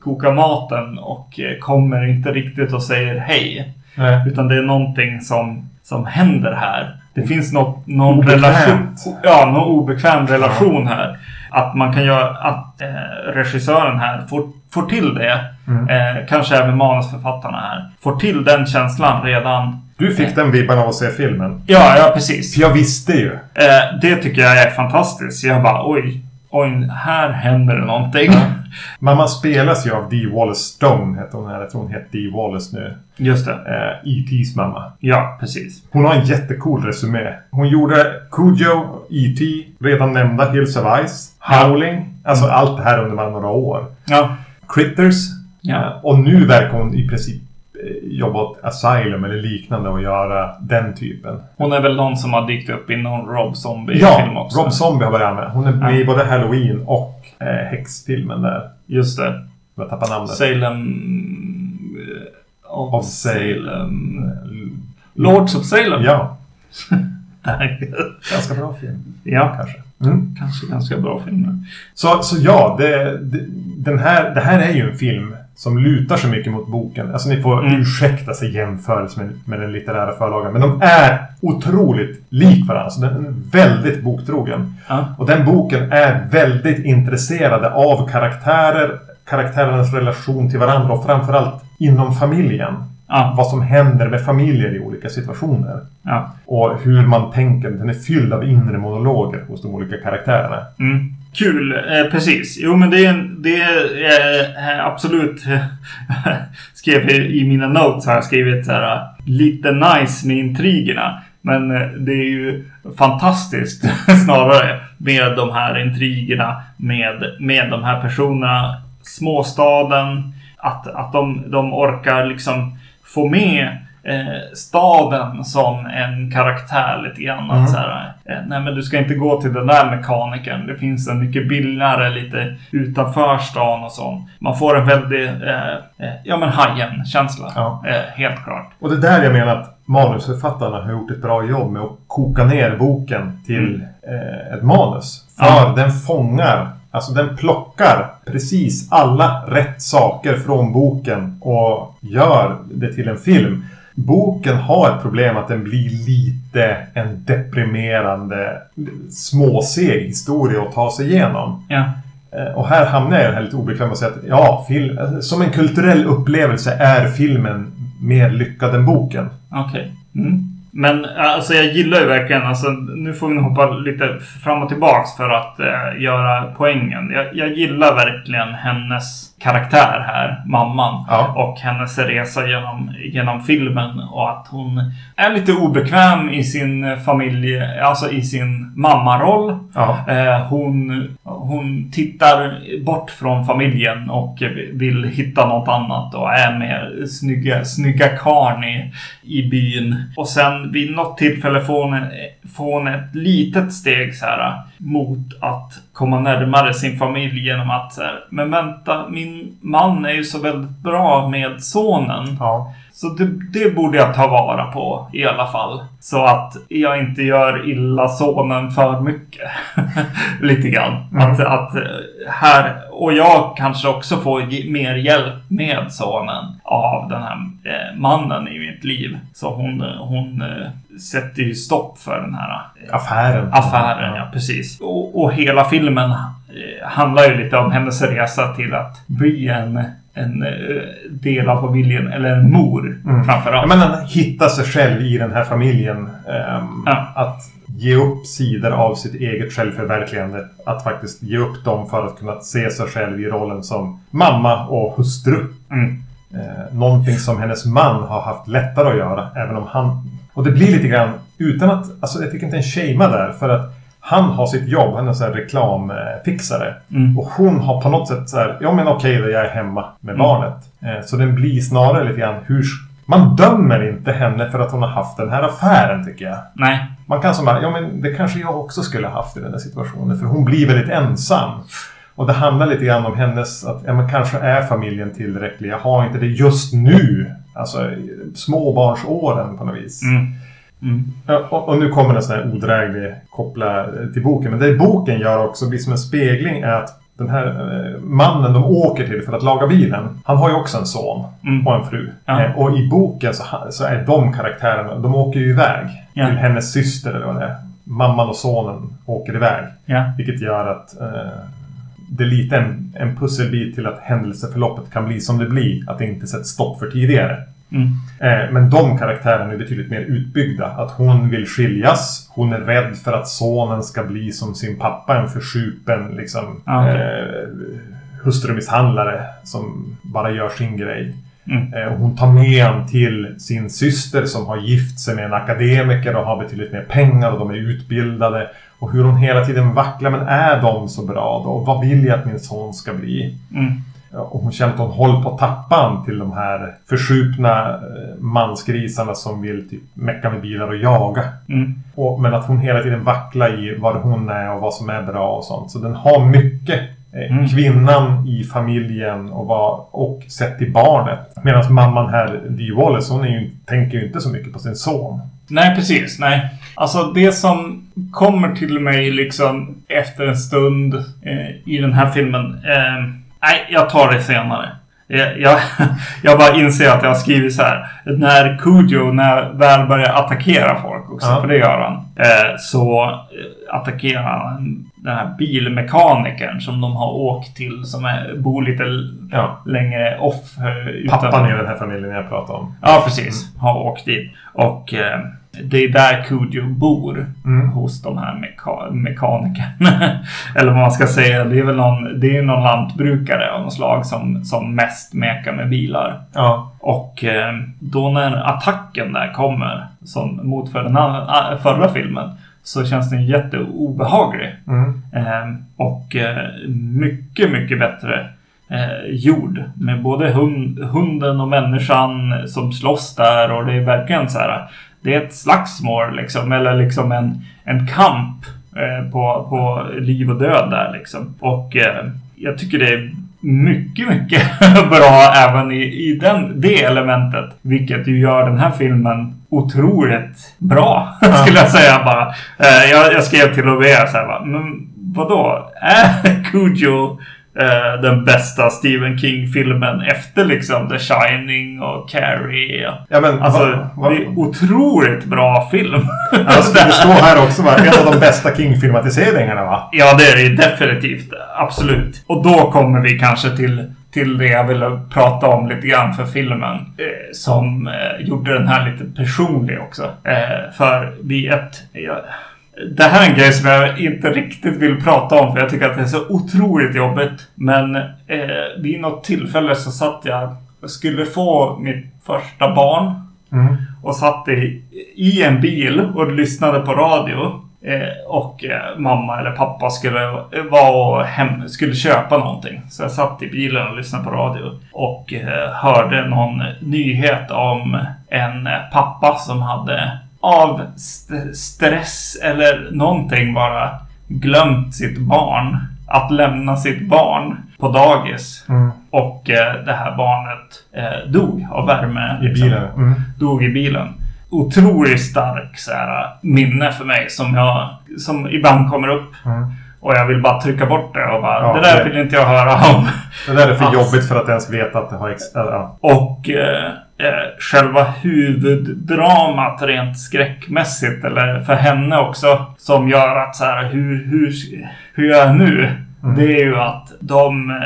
kokar maten och kommer inte riktigt och säger hej. Nej. Utan det är någonting som, som händer här. Det finns något, någon Obekvämt. relation. Ja, någon obekväm relation här. Att man kan göra att eh, regissören här får, får till det. Mm. Eh, kanske även manusförfattarna här. Får till den känslan redan. Du fick den vibban av att se filmen. Ja, ja precis. För jag visste ju. Eh, det tycker jag är fantastiskt. Jag bara oj, oj, här händer det någonting. Mamma spelas ju av Dee Wallace Stone, heter hon. Jag tror hon heter Dee Wallace nu. Just det. Eh, E.T.s mamma. Ja, precis. Hon har en jättecool resumé. Hon gjorde Cujo, E.T., redan nämnda Hills of Ice, Howling. Alltså allt det här under bara några år. Ja, Critters. Ja. Eh, Och nu verkar hon i princip jobba åt Asylum eller liknande och göra den typen. Hon är väl någon som har dykt upp i någon Rob Zombie-film Ja, också. Rob Zombie har börjat med. Hon är med Ja. i både Halloween och eh, häxfilmen där. Just det. Jag tappar namnet. Salem... eh, Of, Of Salem. Lords of Salem. Ja, ganska bra film. ja, Kanske. Mm. kanske ganska bra filmer. Så, så ja, det, det, den här, det här är ju en film som lutar så mycket mot boken. Alltså ni får Mm. ursäkta sig jämförelse med, med den litterära förlagen. Men de är otroligt lik varandra. Så den är väldigt boktrogen. Ja. Och den boken är väldigt intresserade av karaktärer, karaktärernas relation till varandra och framförallt inom familjen. Ja, Vad som händer med familjer i olika situationer. ja. Och hur man tänker. Den är fylld av inre monologer hos de olika karaktärerna. Mm. Kul, eh, precis. Jo men det är, en- det är eh, eh absolut... skrev i, i mina notes har jag skrivit så här eh, lite nice med intrigerna. Men eh, det är ju fantastiskt snarare med de här intrigerna med, med de här personerna. Småstaden. Att, att de, de orkar liksom få med eh, staden som en karaktär lite grann. Mm. Så här, eh, nej men du ska inte gå till den där mekanikern. Det finns en mycket billigare lite utanför stan och så. Man får en väldigt, eh, eh, ja men Hajen-känsla. Ja. Eh, helt klart. Och det är där jag menar att manusförfattarna har gjort ett bra jobb med att koka ner boken till eh, ett manus. För Ja. den fångar, alltså den plockar precis alla rätt saker från boken och gör det till en film. Boken har ett problem att den blir lite en deprimerande småseg historia att ta sig igenom. Ja. Eh, Och här hamnar jag i den här lite obekväma och säger att ja, film, eh, som en kulturell upplevelse är filmen mer lyckad än boken. Okej. Mm. Men alltså jag gillar ju verkligen, alltså nu får vi nog hoppa lite fram och tillbaks för att eh, göra poängen. Jag, jag gillar verkligen hennes karaktär här, mamman. Ja. Och hennes resa genom, genom filmen och att hon är lite obekväm i sin familj, alltså i sin mammaroll. Ja. Eh, hon, hon tittar bort från familjen och vill hitta något annat och är med snygga, snygga karn i, i byn. Och sen vid något tillfälle får hon, får hon ett litet steg så här mot att komma närmare sin familj genom att så här, men vänta, min man är ju så väldigt bra med sonen. Ja. Så det, det borde jag ta vara på i alla fall. Så att jag inte gör illa sonen för mycket. Lite grann. Mm. Att, att eh, här, och jag kanske också får mer hjälp med sonen av den här eh, mannen i mitt liv. Så hon, hon eh, sätter ju stopp för den här eh, Affären. Affären, ja precis. Och, och hela filmen handlar ju lite om hennes resa till att bli en, en eh, del av familjen, eller en mor Mm. Framförallt. men han hittar sig själv i den här familjen. ehm, Ja. Att ge upp sidor av sitt eget självförverkligande. Att faktiskt ge upp dem för att kunna se sig själv i rollen som mamma och hustru. Mm. Eh, någonting som hennes man har haft lättare att göra. Även om han... Och det blir lite grann utan att... Alltså jag tycker inte en shama där. För att han har sitt jobb. Han är här reklamfixare. Mm. Och hon har på något sätt så här. Ja men okej då, jag är hemma med Mm. barnet. Eh, så den blir snarare lite grann hur... Man dömer inte henne för att hon har haft den här affären tycker jag. Nej. Man kan som bara, ja men det kanske jag också skulle ha haft i den här situationen. För hon blir väldigt ensam. Och det handlar lite grann om hennes, att ja, men kanske är familjen tillräcklig. Jag har inte det just nu. Alltså småbarnsåren på något vis. Mm. Mm. Ja, och, och nu kommer en sån här odräglig koppla till boken. Men det boken gör också blir som en spegling är att den här eh, mannen de åker till för att laga bilen. Han har ju också en son Mm. och en fru. Ja. Eh, och i boken så, så är de karaktärerna, de åker ju iväg. Ja. Till hennes syster eller vad det är. Mamman och sonen åker iväg. Ja. Vilket gör att eh, det är lite en, en pusselbit till att händelseförloppet kan bli som det blir. Att det inte sätts stopp för tidigare. Mm. Eh, men de karaktärerna är betydligt mer utbyggda. Att hon vill skiljas. Hon är rädd för att sonen ska bli som sin pappa. En försupen liksom, Ah, okej. eh, hustrumisshandlare som bara gör sin grej. Mm. Eh, hon tar med honom till sin syster som har gift sig med en akademiker och har betydligt mer pengar och de är utbildade. Och hur hon hela tiden vacklar. Men är de så bra då? Vad vill jag att min son ska bli? Mm. Och hon känner att hon håller på att tappa han till de här försupna eh, mansgrisarna som vill typ mecka med bilar och jaga. Mm. Och, men att hon hela tiden vacklar i vad hon är och vad som är bra och sånt. Så den har mycket eh, Mm. kvinnan i familjen och, vad, och sett till barnet. Medan mamman här, Dee Wallace, hon ju, tänker ju inte så mycket på sin son. Nej, precis. Nej. Alltså det som kommer till mig liksom efter en stund eh, i den här filmen. Eh, nej, jag tar det senare. Jag, jag, jag bara inser att jag har skrivit så här. När Cujo när väl börjar attackera folk också, Ja. för det gör han. Eh, så eh, attackerar han den här bilmekanikern som de har åkt till. Som är, bor lite Ja. längre off. Eh, Pappan i den här familjen jag pratar om. Ja, precis. Har åkt dit. Och eh, det är där Cujo bor. Mm. Hos de här meka- mekanikerna. Eller vad man ska säga. Det är väl någon, det är någon lantbrukare av något slag som, som mest mekar med bilar. Ja. Och eh, då när attacken där kommer, som mot för den äh, förra filmen, så känns den jätteobehaglig. Mm. Eh, och mycket, mycket bättre eh, gjord. Med både hund, hunden och människan som slåss där och det är verkligen så här. Det är ett slagsmål liksom, eller liksom en, en kamp eh, på, på liv och död där liksom. Och eh, jag tycker det är mycket, mycket bra även i, i den, det elementet. Vilket ju gör den här filmen otroligt bra, skulle jag säga bara. Eh, jag, jag skrev till och med så här bara, men vadå? Är Cujo eh, den bästa Stephen King-filmen efter liksom The Shining och Carrie? Ja, men, Alltså, vad- vad- det är otroligt bra film. Alltså, det står här också va? En av de bästa King-filmatiseringarna va? Ja, det är det definitivt. Absolut. Och då kommer vi kanske till, till det jag ville prata om lite grann för filmen. Eh, som eh, gjorde den här lite personlig också. Eh, för vid ett... Ja, det här är en grej som jag inte riktigt vill prata om för jag tycker att det är så otroligt jobbigt. Men eh, vid något tillfälle så satt jag och skulle få mitt första barn. Mm. Och satt i, i en bil och lyssnade på radio. Eh, och eh, mamma eller pappa skulle vara och hem, skulle köpa någonting. Så jag satt i bilen och lyssnade på radio. Och eh, hörde någon nyhet om en eh, pappa som hade av st- stress eller någonting bara glömt sitt barn. Att lämna sitt barn på dagis. Mm. Och eh, det här barnet eh, dog av värme. I liksom bilen. Mm. dog i bilen. Otroligt stark så här, minne för mig som jag som ibland kommer upp. Mm. Och jag vill bara trycka bort det och bara Ja, det där det- vill inte jag höra om. Det där är för Alltså. jobbigt för att ens veta att det har... Ex- äh, ja. Och eh, eh, själva huvuddramat rent skräckmässigt eller för henne också som gör att så här hur, hur, hur gör jag nu? Mm. Det är ju att de eh,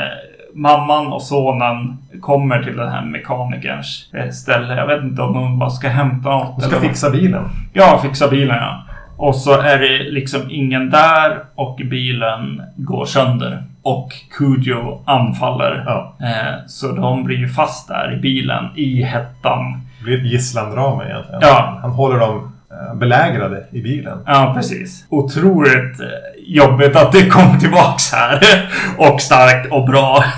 mamman och sonen kommer till den här mekanikerns eh, ställe. Jag vet inte om de bara ska hämta något. Du ska eller- fixa bilen. Ja, fixa bilen ja. Och så är det liksom ingen där och bilen går sönder. Och Cujo anfaller. Ja. Eh, så de blir ju fast där i bilen i hettan. Det blir ett gisslandrama egentligen. Ja. Han håller dem eh, belägrade i bilen. Ja, precis. Otroligt eh, jobbigt att det kom tillbaks här. och starkt och bra.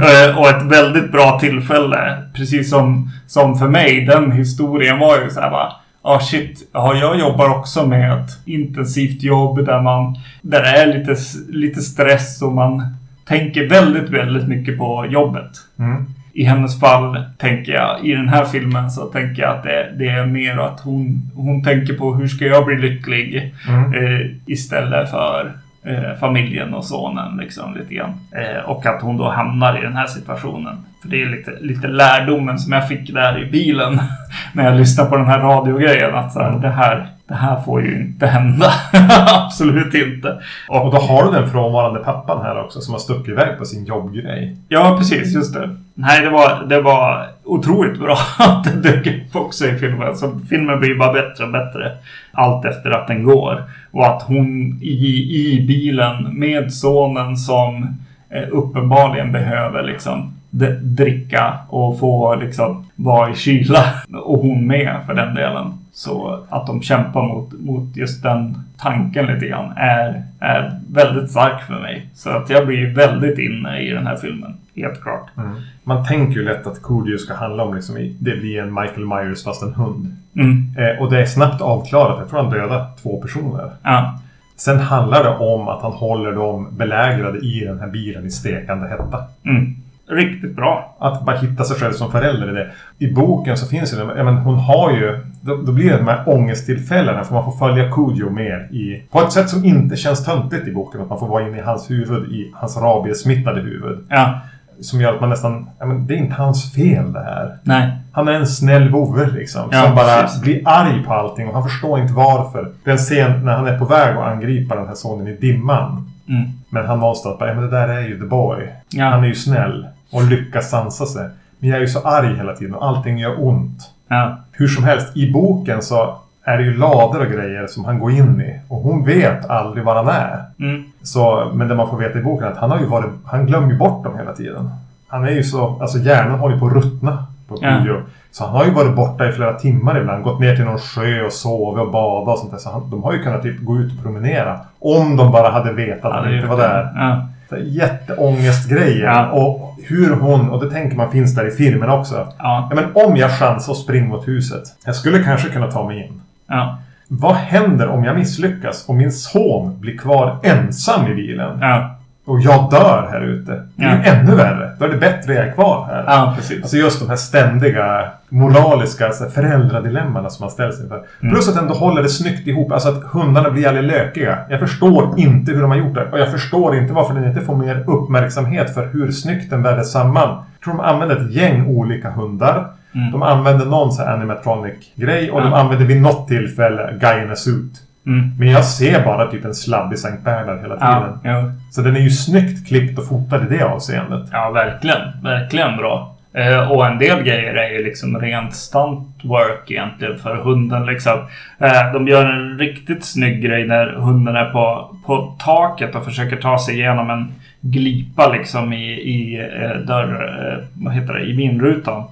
Eh, och ett väldigt bra tillfälle. Precis som, som för mig, den historien var ju så här bara. Ja ah, shit, ja, jag jobbar också med ett intensivt jobb där man där det är lite, lite stress och man tänker väldigt, väldigt mycket på jobbet. Mm. I hennes fall tänker jag, i den här filmen så tänker jag att det, det är mer att hon, hon tänker på hur ska jag bli lycklig Mm. eh, istället för eh, familjen och sonen liksom lite grann. Eh, och att hon då hamnar i den här situationen. För det är lite, lite lärdomen som jag fick där i bilen när jag lyssnade på den här radiogrejen. Att så här, det, här, det här får ju inte hända. Absolut inte. Och, då har du den frånvarande pappan här också som har stuckit iväg på sin jobbgrej. Ja, precis. Just det. Nej, det var, det var otroligt bra att det dök upp också i filmen. Så filmen blir bara bättre och bättre allt efter att den går. Och att hon i, i bilen med sonen som eh, uppenbarligen behöver liksom dricka och få liksom vara i kyla. Och hon med för den delen. Så att de kämpar mot, mot just den tanken lite grann är, är väldigt stark för mig. Så att jag blir väldigt inne i den här filmen. Helt klart. Mm. Man tänker ju lätt att Coolio ska handla om liksom, det blir en Michael Myers fast en hund. Mm. Eh, och det är snabbt avklarat. Jag tror han dödar två personer. Ja. Sen handlar det om att han håller dem belägrade i den här bilen i stekande hetta. Mm. Riktigt bra. Att bara hitta sig själv som förälder i det. I boken så finns det, men, hon har ju, då, då blir det de här ångesttillfällena för man får följa Kujo mer i, på ett sätt som inte känns töntigt i boken. Att man får vara inne i hans huvud, i hans rabiesmittade huvud. Ja. Som gör att man nästan, ja men det är inte hans fel det här. Nej. Han är en snäll vovve liksom. Ja, som bara precis. blir arg på allting och han förstår inte varför. Det är en scen när han är på väg att angripa den här sonen i dimman. Mm. Men han någonstans bara, ja men det där är ju the boy. Ja. Han är ju snäll och lyckas sansa sig. Men jag är ju så arg hela tiden och allting gör ont. Ja. Hur som helst, i boken så är det ju lador och grejer som han går in i. Och hon vet aldrig var han är. Mm. Så, men det man får veta i boken är att han har ju varit, han glömmer ju bort dem hela tiden. Han är ju så, alltså hjärnan håller på att ruttna på Ja. Kujo. Så han har ju varit borta i flera timmar ibland. Gått ner till någon sjö och sovit och badat och sånt där. Så han, de har ju kunnat typ gå ut och promenera. Om de bara hade vetat att han inte var där. Ja. Så Jätteångestgrejer. Ja. Och hur hon, och det tänker man finns där i filmen också. Ja. Ja, men om jag chansar och springer mot huset. Jag skulle kanske kunna ta mig in. Ja. Vad händer om jag misslyckas och min son blir kvar ensam i bilen? Ja. Och jag dör här ute. Det är ju Ja. ännu värre. Då är det bättre jag är kvar här. Ja, precis. Alltså just de här ständiga moraliska så här, föräldradilemmana som man ställs inför. Mm. Plus att ändå håller det snyggt ihop. Alltså att hundarna blir aldrig lökiga. Jag förstår inte hur de har gjort det. Och jag förstår inte varför den inte får mer uppmärksamhet för hur snyggt den vävdes samman. Jag tror de använder ett gäng olika hundar. Mm. De använder någon så här animatronic-grej och de Ja. använder vid något tillfälle guy in a suit. Mm. Men jag ser bara typ en slabbig Sankt Bernhard hela tiden. Ja. Ja. Så den är ju snyggt klippt och fotad i det avseendet. Ja, verkligen. Verkligen bra. Eh, och en del grejer är ju liksom rent stunt work egentligen för hunden liksom. Eh, de gör en riktigt snygg grej när hunden är på, på taket och försöker ta sig igenom en glipa liksom i, i eh, dörr... Eh, vad heter det? I vindrutan.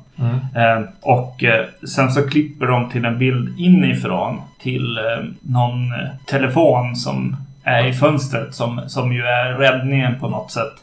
Eh, och sen så klipper de till en bild inifrån till någon telefon som är i fönstret som, som ju är räddningen på något sätt.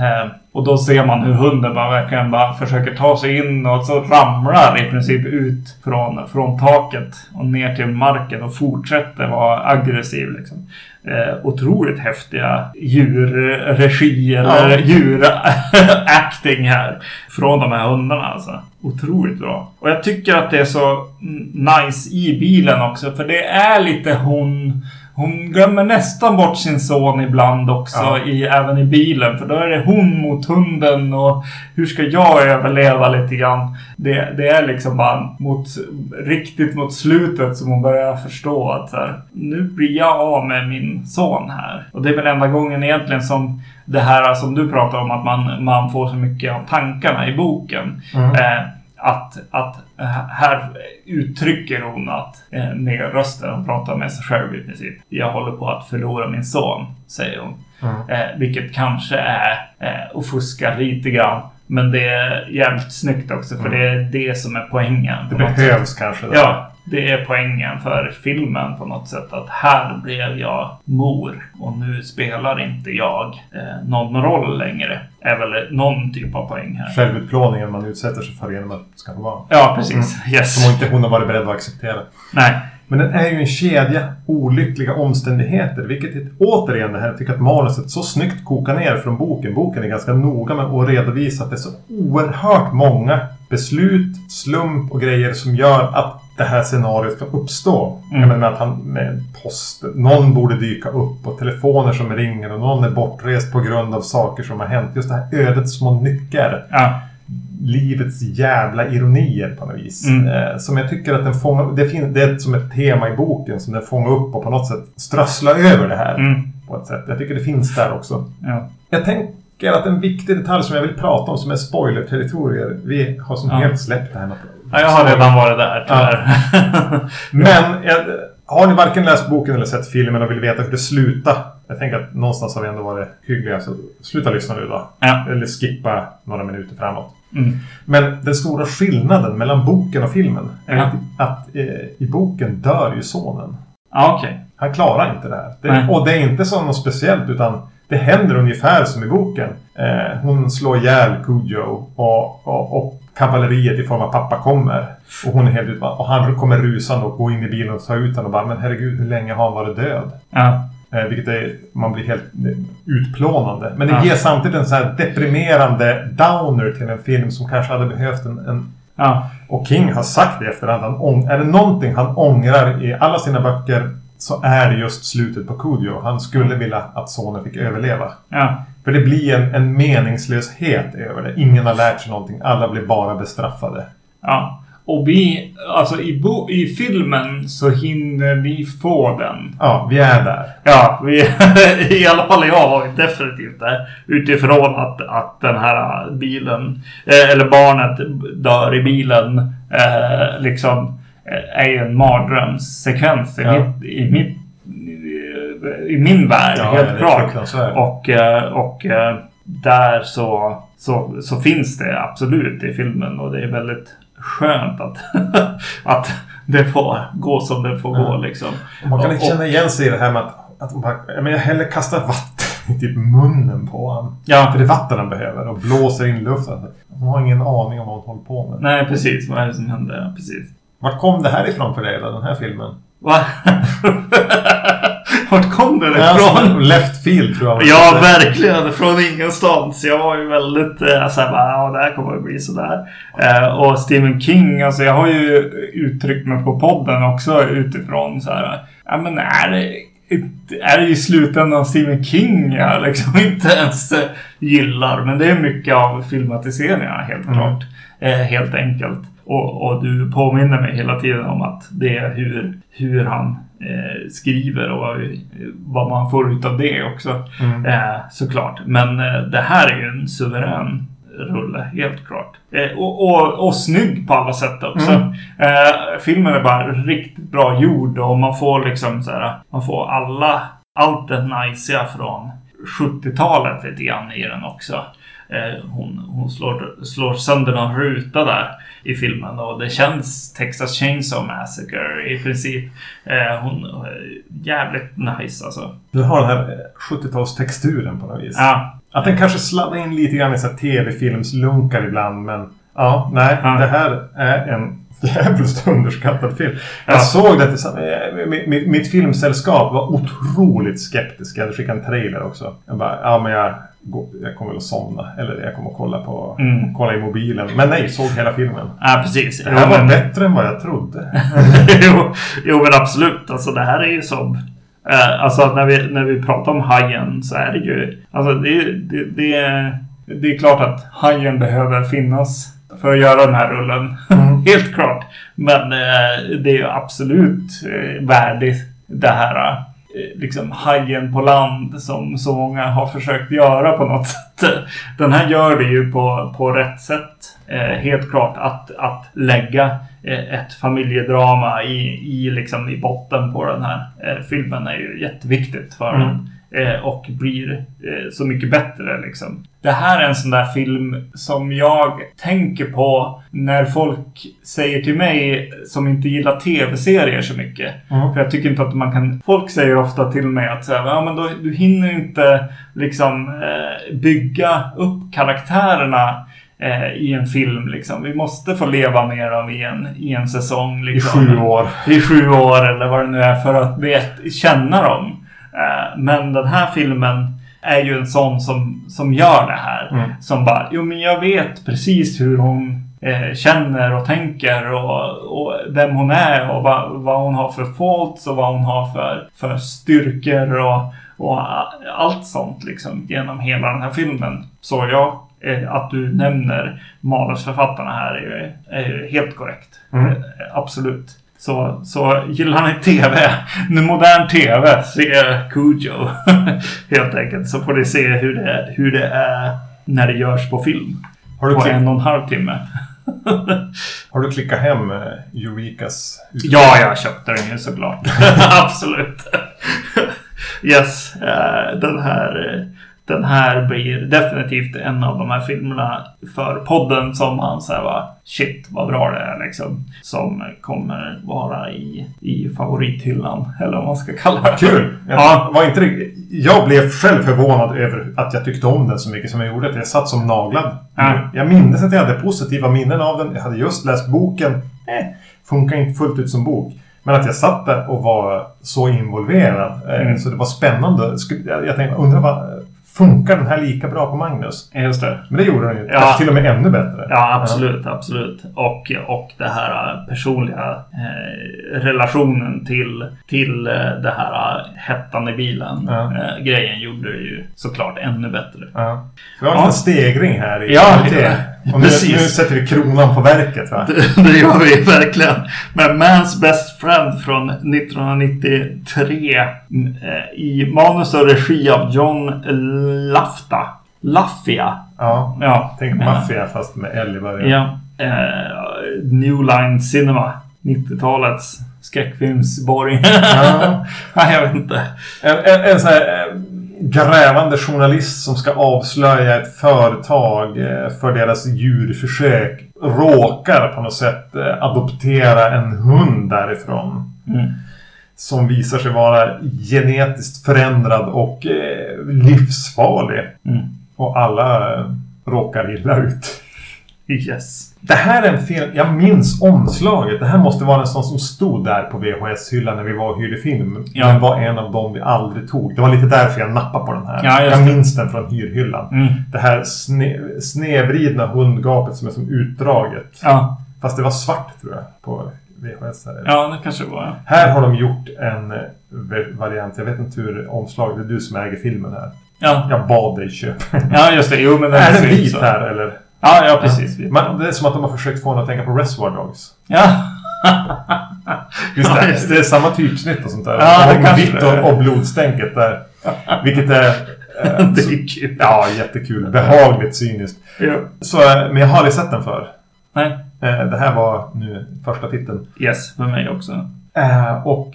Eh, och då ser man hur hunden bara verkligen bara försöker ta sig in och så ramlar i princip ut från, från taket och ner till marken och fortsätter vara aggressiv. Liksom. Eh, otroligt häftiga djurregi eller Ja. djuracting här från de här hundarna. Alltså. Otroligt bra. Och jag tycker att det är så nice i bilen också för det är lite hon hon glömmer nästan bort sin son ibland också, Ja. i, även i bilen. För då är det hon mot hunden och hur ska jag överleva lite grann? Det, det är liksom bara mot, riktigt mot slutet som hon börjar förstå att här, nu blir jag av med min son här. Och det är väl enda gången egentligen som det här som du pratar om, att man, man får så mycket av tankarna i boken. Mm. Eh, att, att här uttrycker hon att eh, med rösten, hon pratar med sig själv i princip. Jag håller på att förlora min son, säger hon. Mm. Eh, vilket kanske är eh, att fuska lite grann. Men det är jävligt snyggt också för Mm. det är det som är poängen. Det behövs kanske. sätt. Där. Ja, det är poängen för filmen på något sätt. Att här blev jag mor och nu spelar inte jag eh, någon roll längre. Är väl någon typ av poäng här. Självutplåningen man utsätter sig för genom att skaffa barn. Ja, precis. Yes. Som inte hon har varit beredd att acceptera. Nej. Men den är ju en kedja olyckliga omständigheter. Vilket är- återigen det här, jag tycker att manuset så snyggt kokar ner från boken. Boken är ganska noga med att redovisa att det är så oerhört många beslut, slump och grejer som gör att det här scenariot ska uppstå. Mm. Jag menar att han med post, någon borde dyka upp och telefoner som ringer och någon är bortrest på grund av saker som har hänt. Just det här ödets små nycker Ja. livets jävla ironier på något vis. Mm. Eh, som jag tycker att den fångar det, fin- det är som ett tema i boken som den fångar upp och på något sätt strösslar över det här. Mm. På ett sätt. Jag tycker det finns där också. Ja. Jag tänker att en viktig detalj som jag vill prata om som är spoiler-territorier. Vi har som Ja. helt släppt det här med ja, jag har redan varit där tyvärr. Men jag, har ni varken läst boken eller sett filmen och vill veta hur det slutar. Jag tänker att någonstans har vi ändå varit hyggliga. Så sluta lyssna nu då. Ja. Eller skippa några minuter framåt. Mm. Men den stora skillnaden mellan boken och filmen är Ja. att, att eh, i boken dör ju sonen. Ja, okej. Han klarar inte det här. Det, och det är inte så något speciellt utan det händer ungefär som i boken. Eh, hon slår ihjäl Cujo och, och, och kavalleriet i form av pappa kommer. Och hon är helt ut, och han kommer rusande och går in i bilen och tar ut honom och bara Men herregud, hur länge har han varit död? Ja. Eh, vilket är, man blir helt eh, utplånande. Men det Ja. ger samtidigt en så här deprimerande downer till en film som kanske hade behövt en, en Ja. och King har sagt det i efterhand. Han är det någonting han ångrar i alla sina böcker så är det just slutet på Cujo. Han skulle vilja att sonen fick överleva. Ja. För det blir en, en meningslöshet över det. Ingen har lärt sig någonting. Alla blir bara bestraffade. Ja. Och vi, alltså i, bo, i filmen så hinner vi få den. Ja, vi är där. Ja, vi, i alla fall jag var definitivt där. Utifrån att, att den här bilen, eh, eller barnet dör i bilen, eh, liksom eh, är ju en mardrömssekvens i, Ja. mitt, i, mitt, i min värld, Ja, helt klart. Och, eh, och eh, där så, så, så finns det absolut i filmen och det är väldigt skönt att, att det får gå som det får gå liksom. Och man kan inte känna igen sig i det här med att, att man, jag, menar, jag hellre kastar vatten i typ munnen på honom. Ja, För det är vatten han behöver och blåser in luften. Hon har ingen aning om vad hon håller på med. nej precis. Vad är det som händer? Ja, precis. Vart kom det här ifrån för dig den här filmen? Va? Vart kom det Ja, ifrån? left field tror jag. Ja, verkligen. Från ingenstans. Jag var ju väldigt eh, såhär bara, ja det här kommer att bli sådär. Eh, och Stephen King, alltså jag har ju uttryckt mig på podden också utifrån så här. Ja men är det, är det i slutändan Stephen King jag liksom inte ens eh, gillar. Men det är mycket av filmatiseringarna helt Mm. klart. Eh, helt enkelt. Och, och du påminner mig hela tiden om att det är hur, hur han eh, skriver och vad, man får ut av det också. Mm. Eh, såklart. Men eh, det här är ju en suverän rulle, helt klart. Eh, och, och, och snygg på alla sätt också. Mm. Eh, filmen är bara riktigt bra gjord och man får liksom så här, man får alla, allt det najsiga från 70-talet lite grann i den också. Eh, hon hon slår, slår sönder någon ruta där i filmen och det känns Texas Chainsaw Massacre i princip. Eh, hon, eh, jävligt nice alltså. Du har den här eh, 70-talstexturen på något vis. Ja, Att den kanske sladdar in lite grann i tv-filmslunkar ibland men ja, nej. Ja. Det här är en jävligt underskattad film. Ja. Jag såg det tillsammans. eh, Mitt, mitt, filmsällskap var otroligt skeptiska. Jag skickat en trailer också. Jag bara, ja men jag, jag kommer väl att somna. Eller jag kommer att kolla på Mm. kolla i mobilen. Men nej, såg hela filmen. ja precis. Det här Jo, var men- bättre än vad jag trodde. jo, jo, men absolut. Alltså det här är ju som... Eh, alltså när vi, när vi pratar om hajen så är det ju... Alltså det, det, det, är, det är klart att hajen behöver finnas för att göra den här rullen. Mm. Helt klart. Men eh, det är ju absolut eh, värdigt det här eh, liksom hajen på land som så många har försökt göra på något sätt. Den här gör det ju på, på rätt sätt. Eh, helt klart att, att lägga eh, ett familjedrama i, i, liksom i botten på den här eh, filmen är ju jätteviktigt för Mm. den. Eh, och blir eh, så mycket bättre liksom. Det här är en sån där film som jag tänker på när folk säger till mig som inte gillar tv-serier så mycket. Mm. För jag tycker inte att man kan... Folk säger ofta till mig att så här, ja, men då, du hinner inte liksom eh, bygga upp karaktärerna i en film. Liksom. Vi måste få leva med dem i en, i en säsong. I Liksom sju år. i sju år eller vad det nu är för att vet, känna dem. Eh, Men den här filmen är ju en sån som, som gör det här. Mm. Som bara, jo men jag vet precis hur hon eh, känner och tänker och, och vem hon är och vad, vad hon har för faults och vad hon har för, för styrkor och, och allt sånt liksom genom hela den här filmen. Så ja, eh, att du nämner manusförfattarna här är ju, är helt korrekt. Mm. Eh, Absolut. Så, så gillar ni TV, nu modern TV, se Cujo. Helt enkelt. Så får ni se hur det, hur det är när det görs på film. Har du, På en och en halv timme. har du klickat hem eh, Eurekas Ja, jag köpte den ju såklart. Absolut. yes, eh, den här... den här blir definitivt en av de här filmerna för podden som han säger va shit vad bra det är liksom. Som kommer vara i, i favorithyllan eller vad man ska kalla det. Kul! Jag, Ja. var inte, jag blev själv förvånad över att jag tyckte om den så mycket som jag gjorde. Att jag satt som naglad. Ja. Jag minns att jag hade positiva minnen av den. Jag hade just läst boken. Eh, funkar inte fullt ut som bok. Men att jag satt där och var så involverad. Eh, Mm. Så det var spännande. Jag tänkte, undrar vad... Funkar den här lika bra på Magnus? Just det. Men det gjorde den ju. Ja. Kanske till och med ännu bättre. Ja, absolut, absolut. Och, och det här eh, personliga eh, relationen till, till eh, det här eh, hettan i bilen Ja. eh, grejen gjorde det ju såklart ännu bättre. Ja. Vi har en Ja. stegring här i Ja, kvalitet. ja. Och nu, Precis. nu sätter vi kronan på verket va? Det, det gör vi verkligen. Men Mans Best Friend från 1993 mm, eh, i manus och regi av John Lafta. Laffia. Ja. Ja. Tänk maffia fast med L i början. Ja. Eh, New Line Cinema. 90-talets skräckfilmsborg. Ja. Nej, jag vet inte. En, en, en sån här eh, grävande journalist som ska avslöja ett företag eh, för deras djurförsök råkar på något sätt adoptera en hund därifrån. Mm. Som visar sig vara genetiskt förändrad och eh, livsfarlig. Mm. Och alla eh, råkar illa ut. Yes. Det här är en film, jag minns omslaget. Det här måste vara en sån som stod där på VHS-hyllan när vi var och hyrde film. Ja. Den var en av dem vi aldrig tog. Det var lite därför jag nappade på den här. Ja, jag minns den från hyrhyllan. Mm. Det här sne, snedvridna hundgapet som är som utdraget. Ja. Fast det var svart tror jag på VHS. Här. ja, det kanske var. här har de gjort en eh, variant. Jag vet inte hur omslaget Det är du som äger filmen här. Ja. Jag bad dig köpa ja, just det. Jo, men den är den vit så. här eller? Ja, ja, precis. Vit. Man, det är som att de har försökt få en att tänka på Reservoir Dogs. Ja. Just Ja, det, just det är samma typsnitt och sånt där. Ja, det kanske vitt det och, och blodstänket där. Vilket är... eh, det är kul. ja, jättekul. Behagligt cyniskt. Ja. Så, eh, men jag har aldrig sett den för. Nej. Eh, Det här var nu första titeln. Yes, för mig också. Eh, Och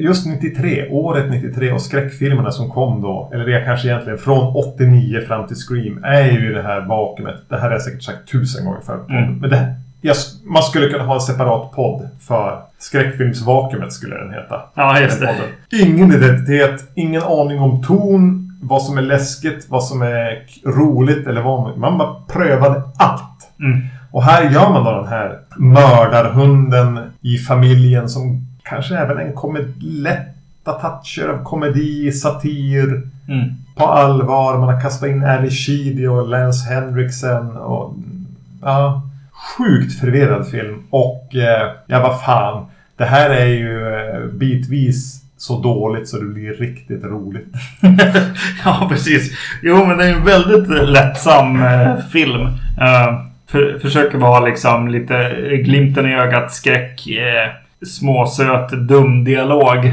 just 93, året 93 och skräckfilmerna som kom då, eller det är kanske egentligen från 89 fram till Scream, är ju det här vakuumet. Det här har jag säkert sagt tusen gånger förr. Mm. Men det, jag, man skulle kunna ha en separat podd för skräckfilmsvakuumet skulle den heta. Ja, just det. Ingen identitet, ingen aning om ton, vad som är läskigt, vad som är roligt eller vad man... Man bara prövade allt. Mm. Och här gör man då den här mördarhunden i familjen som kanske även en komedi, lätta toucher av komedi, satir, Mm. på allvar. Man har kastat in Ali Sheedy och Lance Henriksen och... Ja, sjukt förvirrad film. Och eh, ja, vad fan. Det här är ju eh, bitvis så dåligt så det blir riktigt roligt. ja, precis. Jo, men det är en väldigt lättsam eh, film. Eh, för, försöker vara liksom lite glimten i ögat skräck. Eh, småsöt dum dialog.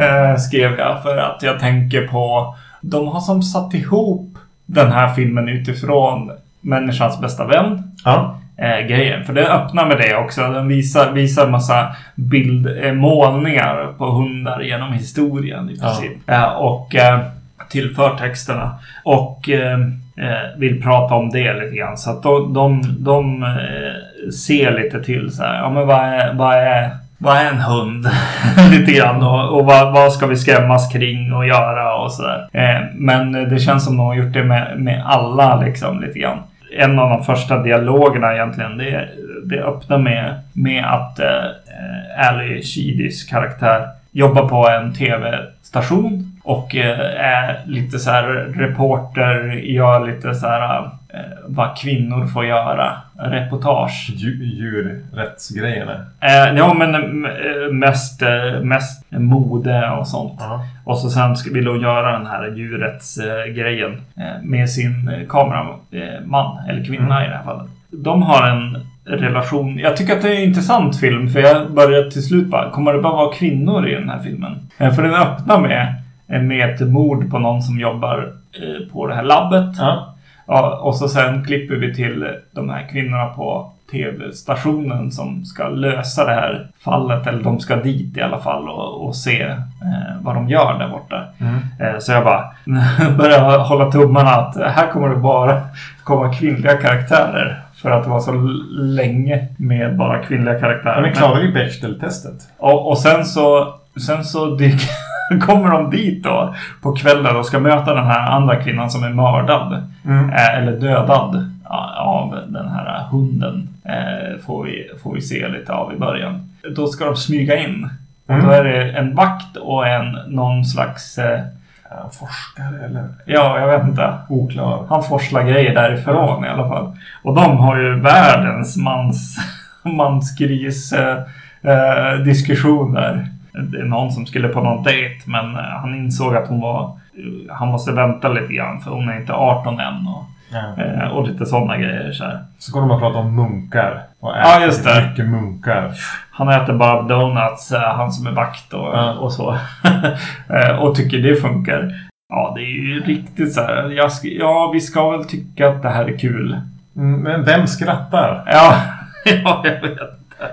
Eh, skrev jag för att jag tänker på. De har som satt ihop den här filmen utifrån Människans bästa vän. Ja. eh, grejen. För den öppnar med det också. Den visar, visar massa bild, eh, målningar på hundar genom historien i Ja. princip. Eh, och eh, tillför texterna. Och eh, Eh, vill prata om det lite grann. Så att de, de, de eh, ser lite till så här. Ja men vad är, vad är, vad är en hund? lite grann. Och, och vad, vad ska vi skrämmas kring och göra och sådär. Eh, men det känns som de har gjort det med, med alla liksom lite grann en av de första dialogerna egentligen. Det, det öppnar med, med att eh, eh Ali Sheedys karaktär jobbar på en tv-station. Och eh, är lite så här reporter, gör lite så här eh, vad kvinnor får göra. Reportage. Dju- Djurrättsgrejerna. Eh, ja men eh, mest, mest mode och sånt. Ja. Och så sen ska- vill hon göra den här djurrättsgrejen med sin kameraman, eller kvinna i det här fallet. De har en relation. Jag tycker att det är en intressant film för jag börjar till slut bara, kommer det bara vara kvinnor i den här filmen? För den öppnar med, med ett mord på någon som jobbar eh, på det här labbet. Ja. Ja, och så sen klipper vi till de här kvinnorna på tv-stationen som ska lösa det här fallet. Eller de ska dit i alla fall och, och se eh, vad de gör där borta. Mm. Eh, så jag bara börjar hålla tummarna att här kommer det bara komma kvinnliga karaktärer. För att det var så länge med bara kvinnliga karaktärer. Men klarar ju Bechdel-testet. Och, och sen så, sen så dyker, kommer de dit då på kvällen och ska möta den här andra kvinnan som är mördad. Mm. Eh, eller dödad av den här hunden. Eh, får, vi, får vi se lite av i början. Då ska de smyga in. Mm. Då är det en vakt och en någon slags... Eh, forskare eller? ja, jag vet inte. Oklar. Han forslar grejer därifrån i alla fall. Och de har ju världens mans, mansgris eh, diskussion där. Det är någon som skulle på någon dejt men eh, han insåg att hon var... Han måste vänta lite grann för hon är inte 18 än. Och, Ja. eh, och lite sådana grejer så här. Så går de och pratar om munkar. Och Ja, just det. Mycket munkar. Han äter bara donuts, eh, han som är vakt och, Ja. och så. Och tycker det funkar. Ja, det är ju riktigt så här. Jag ja, vi ska väl tycka att det här är kul. Mm, Men vem skrattar? Ja, ja jag vet.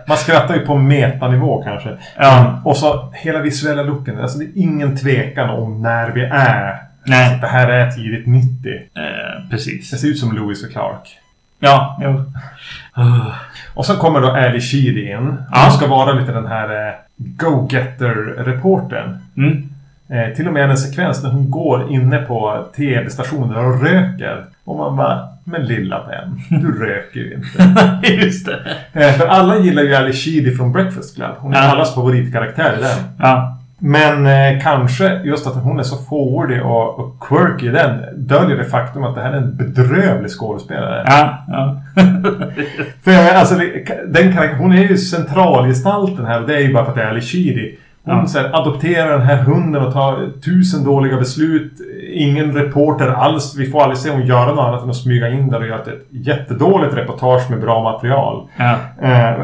Man skrattar ju på metanivå kanske. Ja. Och så hela visuella looken. Alltså det är ingen tvekan om när vi är. Nej. Det här är tidigt 90. Eh, precis. Det ser ut som Lewis och Clark. Ja, jo. Uh, Och sen kommer då Ali Sheedy in. Ja. Han ska vara lite den här eh, go-getter-reportern. Mm. Eh, till och med en sekvens när hon går inne på tv-stationer och röker. Och man bara, men lilla vän, du röker ju inte. Just det. eh, för alla gillar ju Ali Sheedy från Breakfast Club. Hon är Ja. allas favoritkaraktär i den. Ja. Men eh, kanske just att hon är så fåordig och, och quirky i den döljer det faktum att det här är en bedrövlig skådespelare. Ja. ja. För eh, alltså, den hon är ju centralgestalten här och det är ju bara för att det är Ali Sheedy. Hon Ja. så här, adopterar den här hunden och tar tusen dåliga beslut. Ingen reporter alls. Vi får aldrig se hon göra något annat än att smyga in där och göra ett jättedåligt reportage med bra material. ja. Eh,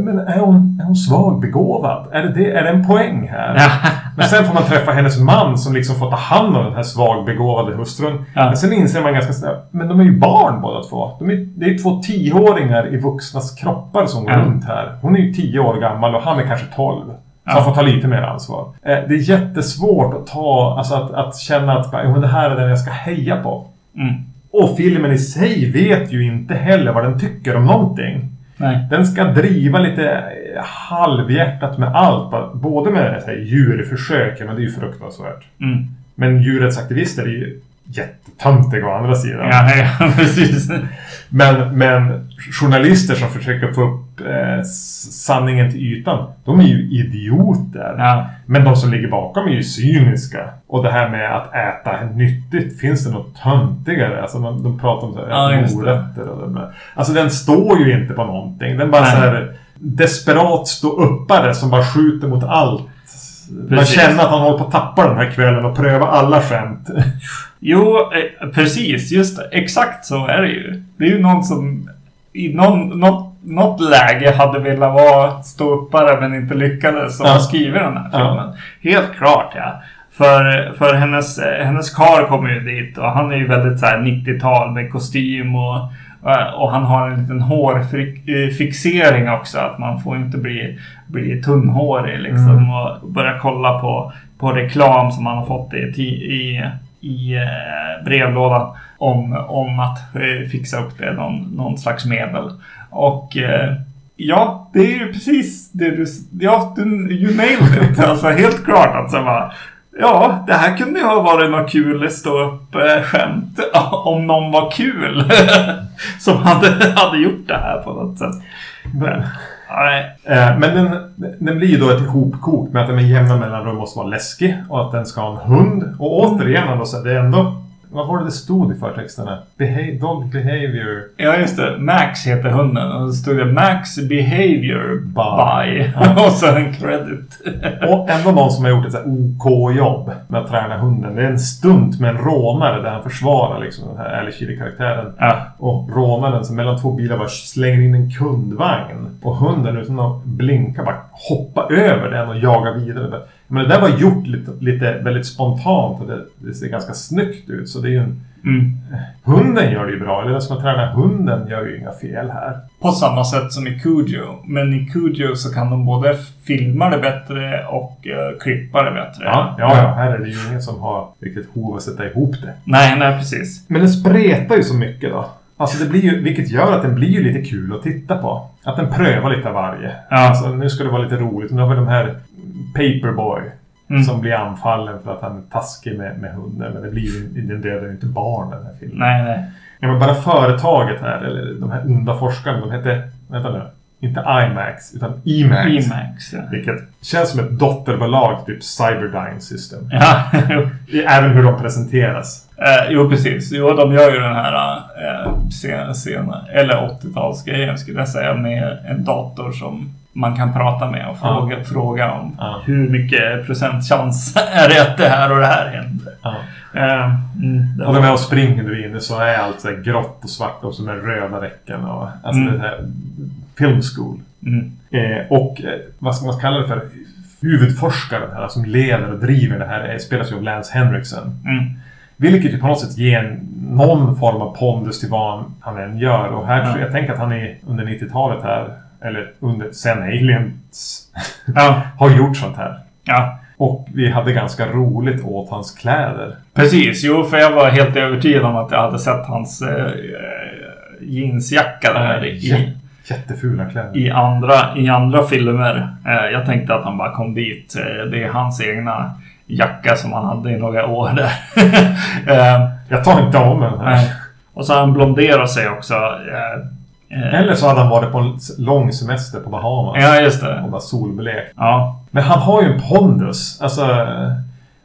men är hon, är hon svagbegåvad? Är det, det, är det en poäng här? Ja. Men sen får man träffa hennes man som liksom får ta hand om den här svagbegåvade hustrun. Ja. Men sen inser man ganska snabbt, men de är ju barn båda två. De är, det är två tioåringar i vuxnas kroppar som går runt här. Hon är ju tio år gammal och han är kanske tolv. Så han får ta lite mer ansvar. Eh, det är jättesvårt att ta, alltså att, att känna att "Jo, men det här är den jag ska heja på. Mm. Och filmen i sig vet ju inte heller vad den tycker om någonting. Nej. Den ska driva lite eh, halvhjärtat med allt. Både med så här, djurförsök, ja, men det är ju fruktansvärt. Mm. Men djurrättsaktivister är ju jättetöntiga å andra sidan. Ja, ja, precis. Men, men journalister som försöker få upp eh, sanningen till ytan, de är ju idioter. Ja. Men de som ligger bakom är ju cyniska. Och det här med att äta nyttigt, finns det något töntigare? Alltså man, de pratar om så här, Ja, morötter och det där. Alltså den står ju inte på någonting. Den bara Nej. så här desperat stå uppare som bara skjuter mot allt. Man känner att han håller på att tappa den här kvällen och pröva alla skämt. Jo, eh, precis. Just det. Exakt så är det ju. Det är ju någon som i någon, något, något läge hade velat vara ståuppare men inte lyckades som Ja. har skrivit den här Ja. filmen. Helt klart ja. För, för hennes, eh, hennes kar kommer ju dit och han är ju väldigt så här 90-tal med kostym och, och han har en liten hårfixering också. Att man får inte bli, bli tunnhårig liksom. Mm. Och börja kolla på, på reklam som han har fått i, i, i eh, brevlådan. Om, om att eh, fixa upp det, någon, någon slags medel. Och eh, ja, det är ju precis det du... Ja, du, you nailed it. Alltså helt klart att så bara, Ja, det här kunde ju ha varit något kul stå upp eh, skämt om någon var kul. som hade, hade gjort det här på något sätt. Men, Nej. Eh, men den, den blir ju då ett ihopkok med att den med jämna mellanrum måste vara läskig och att den ska ha en hund. Och återigen då så är det ändå... Vad var det det stod i förtexterna? Beha- dog behavior Ja, just det. Max heter hunden. Och så stod det Max Behavior By. By. och så en credit. Och ändå någon som har gjort ett så här OK-jobb med att träna hunden. Det är en stunt med en rånare där han försvarar liksom den här Ali Sheedy-karaktären. ja. Och rånaren som mellan två bilar bara slänger in en kundvagn. Och hunden utan att blinka bara hoppar över den och jagar vidare. Men det där var gjort lite, lite väldigt spontant och det, det ser ganska snyggt ut. Så det är ju en... Mm. Hunden gör det ju bra. Eller den som har tränat hunden gör ju inga fel här. På samma sätt som i Cujo. Men i Cujo så kan de både filma det bättre och uh, klippa det bättre. Ja, ja, ja. Här är det ju ingen som har riktigt hov att sätta ihop det. Nej, nej precis. Men den spretar ju så mycket då. Alltså det blir ju, vilket gör att den blir ju lite kul att titta på. Att den prövar lite av varje. Ja. Alltså nu ska det vara lite roligt. Nu har vi de här Paperboy. Mm. Som blir anfallen för att han är taskig med, med hunden. Men det blir ju, den dödar ju inte barn den här filmen. Nej, nej. Ja, men bara företaget här, eller de här onda forskarna, de hette... Vänta nu. Inte IMAX, utan EMAX. IMAX, ja. Vilket känns som ett dotterbolag, typ Cyberdyne System. Ja. Även hur de presenteras. Eh, jo, precis. Jo, de gör ju den här eh, sen, sen, eller 80-talsgrejen skulle jag säga med en dator som man kan prata med och fråga, fråga om Ja. hur mycket procent chans är det att det här och det här händer. Ja. Eh, mm, Och de var- är och springer nu inne så är allt så här grått och svart och så med röda räcken och... Alltså Mm. det här... Film school. mm, Eh, och eh, vad ska man kalla det för? Huvudforskaren här som leder och driver det här eh, spelas ju av Lance Henriksen. mm, Vilket ju på något sätt ger någon form av pondus till vad han än gör. Och här Ja. jag, jag tänker att han är under 90-talet här, eller under, sen Aliens, ja, har gjort sånt här. ja. Och vi hade ganska roligt åt hans kläder. Precis, jo för jag var helt övertygad om att jag hade sett hans eh, eh, jeansjacka där i, Jä- Jättefula kläder. i, andra, i andra filmer. Eh, jag tänkte att han bara kom dit. Eh, det är hans egna jacka som han hade i några år där. eh, Jag tar inte om den här. och så har han blonderat sig också. Eh, Eller så hade han varit på en lång semester på Bahamas. ja, just det. Och var solblekt. Ja, Men han har ju en pondus. Alltså...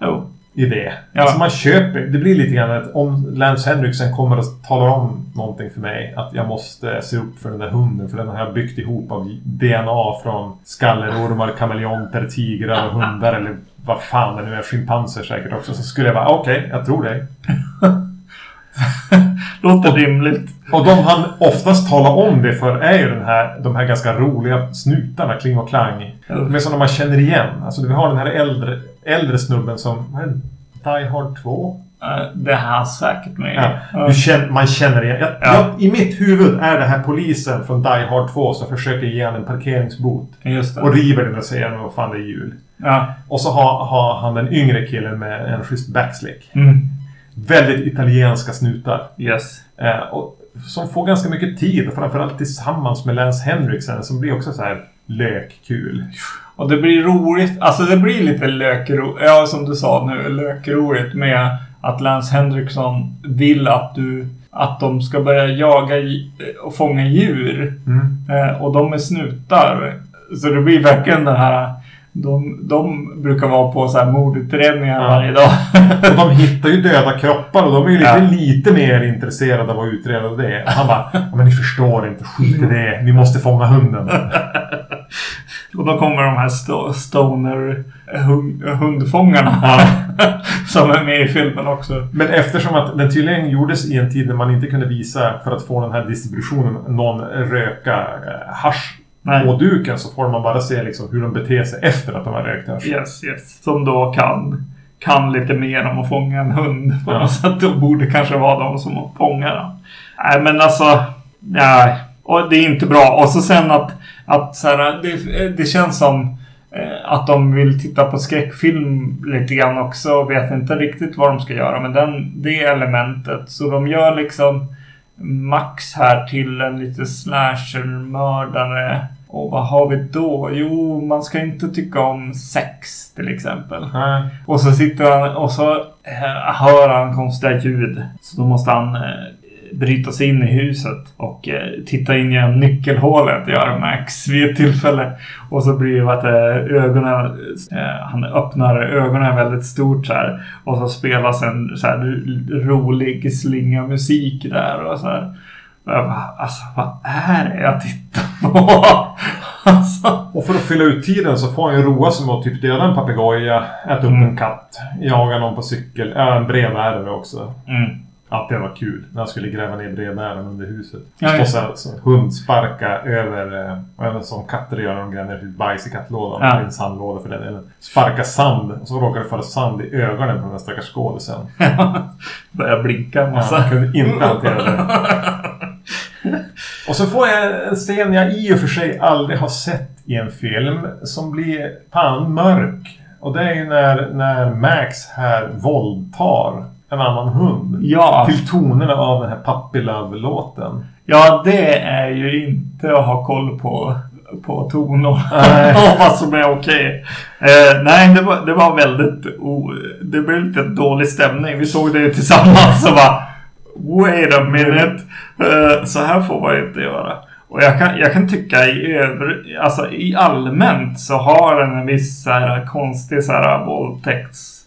jo. i det. Ja. Alltså man köper, det blir lite grann att om Lance Henriksen kommer och talar om någonting för mig. Att jag måste se upp för den där hunden. För den har jag byggt ihop av DNA från skallerormar, kameleonter, tigrar och hundar. Eller vad fan det nu är. Schimpanser säkert också. Så skulle jag bara, okej, jag tror dig. Låter rimligt. Och de han oftast talar om det för är ju den här, de här ganska roliga snutarna, Kling och Klang. De är sådana man känner igen. Alltså vi har den här äldre, äldre snubben som... Vad är det? Die Hard 2? Eh, det har han säkert med. Ja, känner, man känner igen. Jag, Ja. jag, I mitt huvud är det här polisen från Die Hard 2 som försöker ge en parkeringsbot. Just det. Och river den och säger att fan det är jul. Ja. Och så har, har han den yngre killen med en schysst backslick. Mm. Väldigt italienska snutar. Yes. Eh, och, som får ganska mycket tid. Framförallt tillsammans med Lance Henriksen som blir också så här lökkul. Och det blir roligt. Alltså det blir lite lökroligt. Ja, som du sa nu. Lökroligt med att Lance Henrikson vill att du... Att de ska börja jaga och fånga djur. Mm. Eh, och de är snutar. Så det blir verkligen den här... De, de brukar vara på så här mordutredningar Ja. varje dag. Och de hittar ju döda kroppar och de är ju lite, Ja. lite mer intresserade av att utreda det. Han bara, ja, men ni förstår inte, skit i det. Vi måste fånga hunden. och då kommer de här sto- stoner hund, hundfångarna. som är med i filmen också. Men eftersom att den tydligen gjordes i en tid när man inte kunde visa för att få den här distributionen någon röka eh, hasch Nej. på duken så får man bara se liksom hur de beter sig efter att de har rökt hasch. Yes, yes. Som då kan, kan lite mer om att fånga en hund. På Ja. något sätt. Det borde kanske vara de som fångar den. Nej, men alltså. Nej. Och det är inte bra. Och så sen att, att så här, det, det känns som eh, att de vill titta på skräckfilm lite grann också. Och vet inte riktigt vad de ska göra med den, det elementet. Så de gör liksom Max här till en lite slasher-mördare. Och vad har vi då? Jo, man ska inte tycka om sex till exempel. Nej. Och så sitter han och så eh, hör han konstiga ljud. Så då måste han eh, bryta sig in i huset och eh, titta in genom nyckelhålet, gör Max vid ett tillfälle. Och så blir det att eh, ögonen, eh, han öppnar ögonen väldigt stort så här. Och så spelas en så här rolig slinga musik där och så här. Och jag bara, alltså vad är det jag tittar på? alltså. Och för att fylla ut tiden så får han ju roa sig med att typ döda en papegoja, äta upp Mm. en katt, jaga någon på cykel, ja, en brevbärare också. Mm. Att det var kul. När han skulle gräva ner brevbäraren under huset. Ja, just så så hundsparka över, eh, även som katter gör när de gräver bajs i kattlådan. Ja. Ja. En sandlåda för den delen. Sparka sand. Och så råkade det falla sand i ögonen på den där stackars skådisen. Börjar blinka en Ja, massa. han kunde inte hantera det. Och så får jag en scen jag i och för sig aldrig har sett i en film som blir fan mörk. Och det är ju när, när Max här våldtar en annan hund. Ja. Till tonerna av den här Puppy Love-låten. Ja, det är ju inte att ha koll på, på tonor. Nej. och vad som är okej. Eh, nej, det var, det var väldigt... O, det blev lite dålig stämning. Vi såg det tillsammans och bara... Wait a minute. Eh, så här får man ju inte göra. Och jag kan, jag kan tycka i övrigt, alltså i allmänt så har den en viss så här konstig så här våldtäkts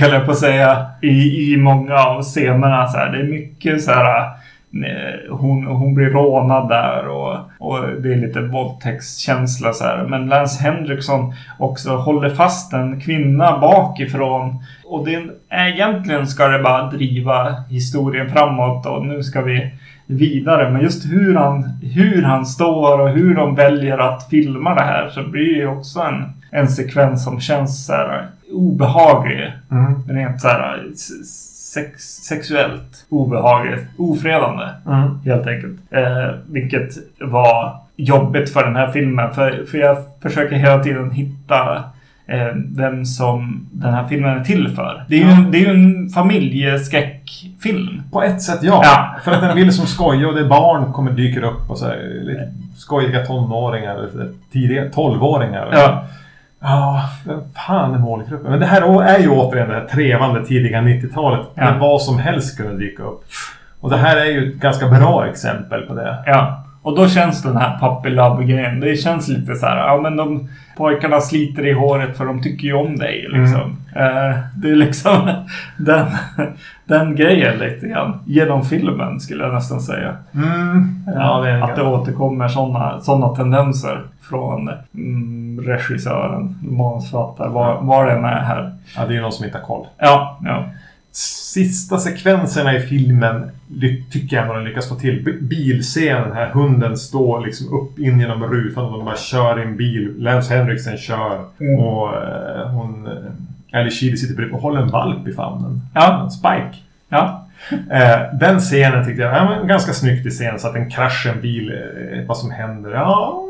höll jag på att säga i, i många av scenerna så här. Det är mycket så här hon, hon blir rånad där och, och det är lite våldtäktskänsla så här. Men Lance Henriksen också håller fast en kvinna bakifrån. Och det är, egentligen ska det bara driva historien framåt och nu ska vi vidare. Men just hur han, hur han står och hur de väljer att filma det här så blir det ju också en, en sekvens som känns så här obehaglig. Mm. Rent så här sex, sexuellt obehagligt. Ofredande. Mm. Helt enkelt. Eh, vilket var jobbigt för den här filmen. För, för jag försöker hela tiden hitta eh, vem som den här filmen är till för. Det är ju, Ja. det är ju en familjeskräckfilm. På ett sätt ja. Ja. För att den vill som skoja och det är barn kommer dyker upp och så här, lite skojiga tonåringar. eller Tidiga tolvåringar. Ja. Ja, vem fan är målgruppen? Men det här är ju återigen det här trevande tidiga 90-talet. Ja. När vad som helst kunde dyka upp. Och det här är ju ett ganska bra exempel på det. Ja. Och då känns den här puppy love-grejen. Det känns lite så här, ja men de pojkarna sliter i håret för de tycker ju om dig liksom. Eh, det är liksom den, den grejen lite grann. Genom filmen skulle jag nästan säga. Mm. Ja, det att det återkommer sådana såna tendenser från mm, regissören, manusförfattare, var, var den är här. ja, det är någon som inte har koll. Ja, ja. Sista sekvenserna i filmen tycker jag den lyckas få till. Bilscenen här, hunden står liksom upp in genom rutan och de bara kör i en bil. Lance Henriksen kör. Mm. Och eh, hon... Eh, Ali Sheedy sitter bredvid och håller en valp i famnen. Ja. Spike. Ja, Eh, den scenen tyckte jag var en ganska snyggt scen så att den kraschar en bil. Eh, vad som händer. Ja,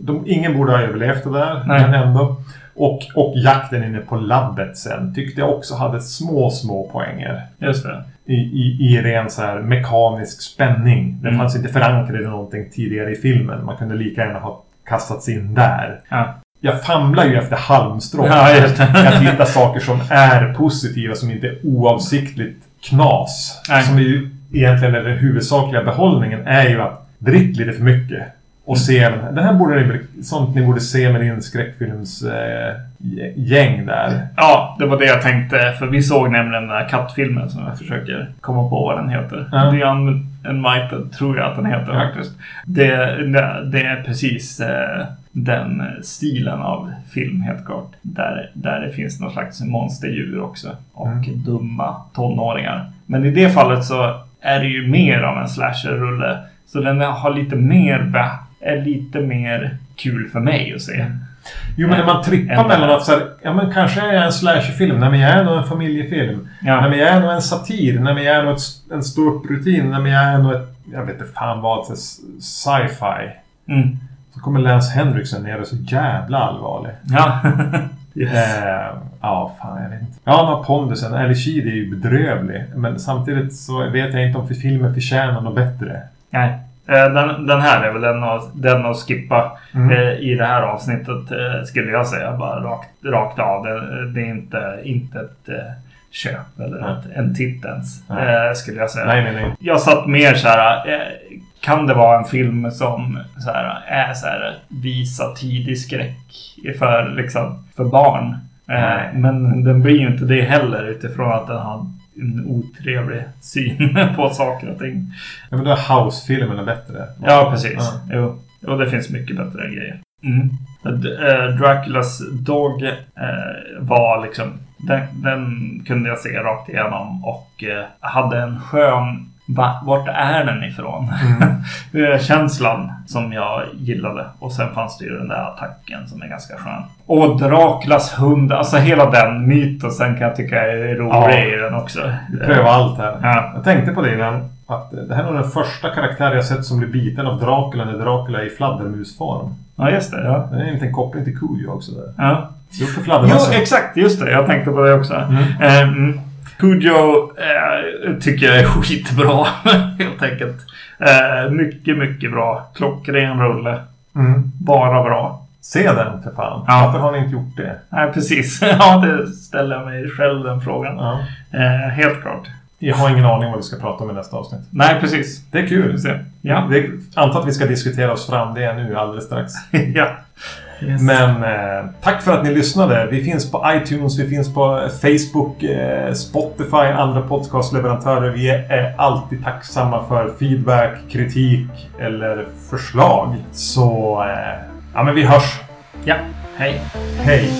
de, ingen borde ha överlevt det där. Nej. Men ändå. Och, och jakten inne på labbet sen tyckte jag också hade små, små poänger. just det. I, i, i ren så här mekanisk spänning. Det Mm. fanns inte förankrat i någonting tidigare i filmen. Man kunde lika gärna ha kastats in där. Ja. Jag famlar ju efter halmstrån. Ja. Jag hittar saker som är positiva, som inte är oavsiktligt knas. Nej. Som är ju egentligen är den huvudsakliga behållningen är ju att drick lite för mycket. Och se den här. Det här borde ni, sånt ni borde se med din skräckfilms eh, gäng där. Ja, det var det jag tänkte. För vi såg nämligen den där kattfilmen som jag försöker komma på vad den heter. Ja. The Unmighted tror jag att den heter Ja. faktiskt. Det, det, det är precis eh, den stilen av film helt klart. Där, där det finns någon slags monsterdjur också. Och Mm. dumma tonåringar. Men i det fallet så är det ju mer av en slasher-rulle. Så den har lite mer, är lite mer kul för mig att se. Jo, men när man trippar mellan att så här, ja men kanske är jag en slasherfilm, nej men jag är nog en familjefilm. Ja. Nej men jag är nog en satir, nej men jag är nog ett, en ståupprutin, nej men jag är nog ett, jag vet inte fan vad, sci-fi. Mm. Så kommer Lance Henriksen ner och så jävla allvarlig. Ja. yes. Eh, ja, fan jag vet inte. Ja, har pondusen. Ali Sheedy är ju bedrövlig. Men samtidigt så vet jag inte om filmen förtjänar något bättre. Nej. Eh, Den, den här är väl den att, den att skippa Mm. eh, i det här avsnittet eh, skulle jag säga. Bara rakt, rakt av. Det, det är inte, inte ett eh, köp eller Nej. ett, en titt ens. Eh, skulle jag säga. Nej, nej, nej. Jag satt mer så här. Eh, kan det vara en film som så här, är så här, visa tidig skräck för, liksom, för barn? Eh, Nej. men den blir ju inte det heller utifrån att den har en otrevlig syn på saker och ting. Ja, men då är House-filmerna bättre. Ja, precis. Ja. Jo. Och det finns mycket bättre grejer. Mm. Eh, Draculas Dog eh, var liksom Den, den kunde jag se rakt igenom och eh, hade en skön Va, vart är den ifrån? Mm. Känslan som jag gillade. Och sen fanns det ju den där attacken som är ganska skön. Och Draklas hund, alltså hela den mytosen kan jag tycka är rolig ja. i den också. Pröva allt här. Ja. Jag tänkte på det innan. Att det här är den första karaktär jag sett som blir biten av Dracula när Dracula är i fladdermusform. Ja, just det. Ja. Det är en liten koppling till Kujo också där. Ja. Jo, exakt. Just det. Jag tänkte på det också. Mm. Um, Pujo eh, tycker jag är skitbra. Helt enkelt. Eh, mycket, mycket bra. Klockren rulle. Mm. Bara bra. Se den för fan. Ja. Varför har ni inte gjort det? Nej, precis. ja, det ställer jag mig själv den frågan. Ja. Eh, helt klart. Jag har ingen aning vad vi ska prata om i nästa avsnitt. Nej, precis. Det är kul. Ja. Det, antar att vi ska diskutera oss fram det nu alldeles strax. ja. Yes. Men eh, tack för att ni lyssnade. Vi finns på iTunes, vi finns på Facebook, eh, Spotify, andra podcastleverantörer. Vi är, är alltid tacksamma för feedback, kritik eller förslag. Så, eh, ja men vi hörs. Ja, hej. Hej.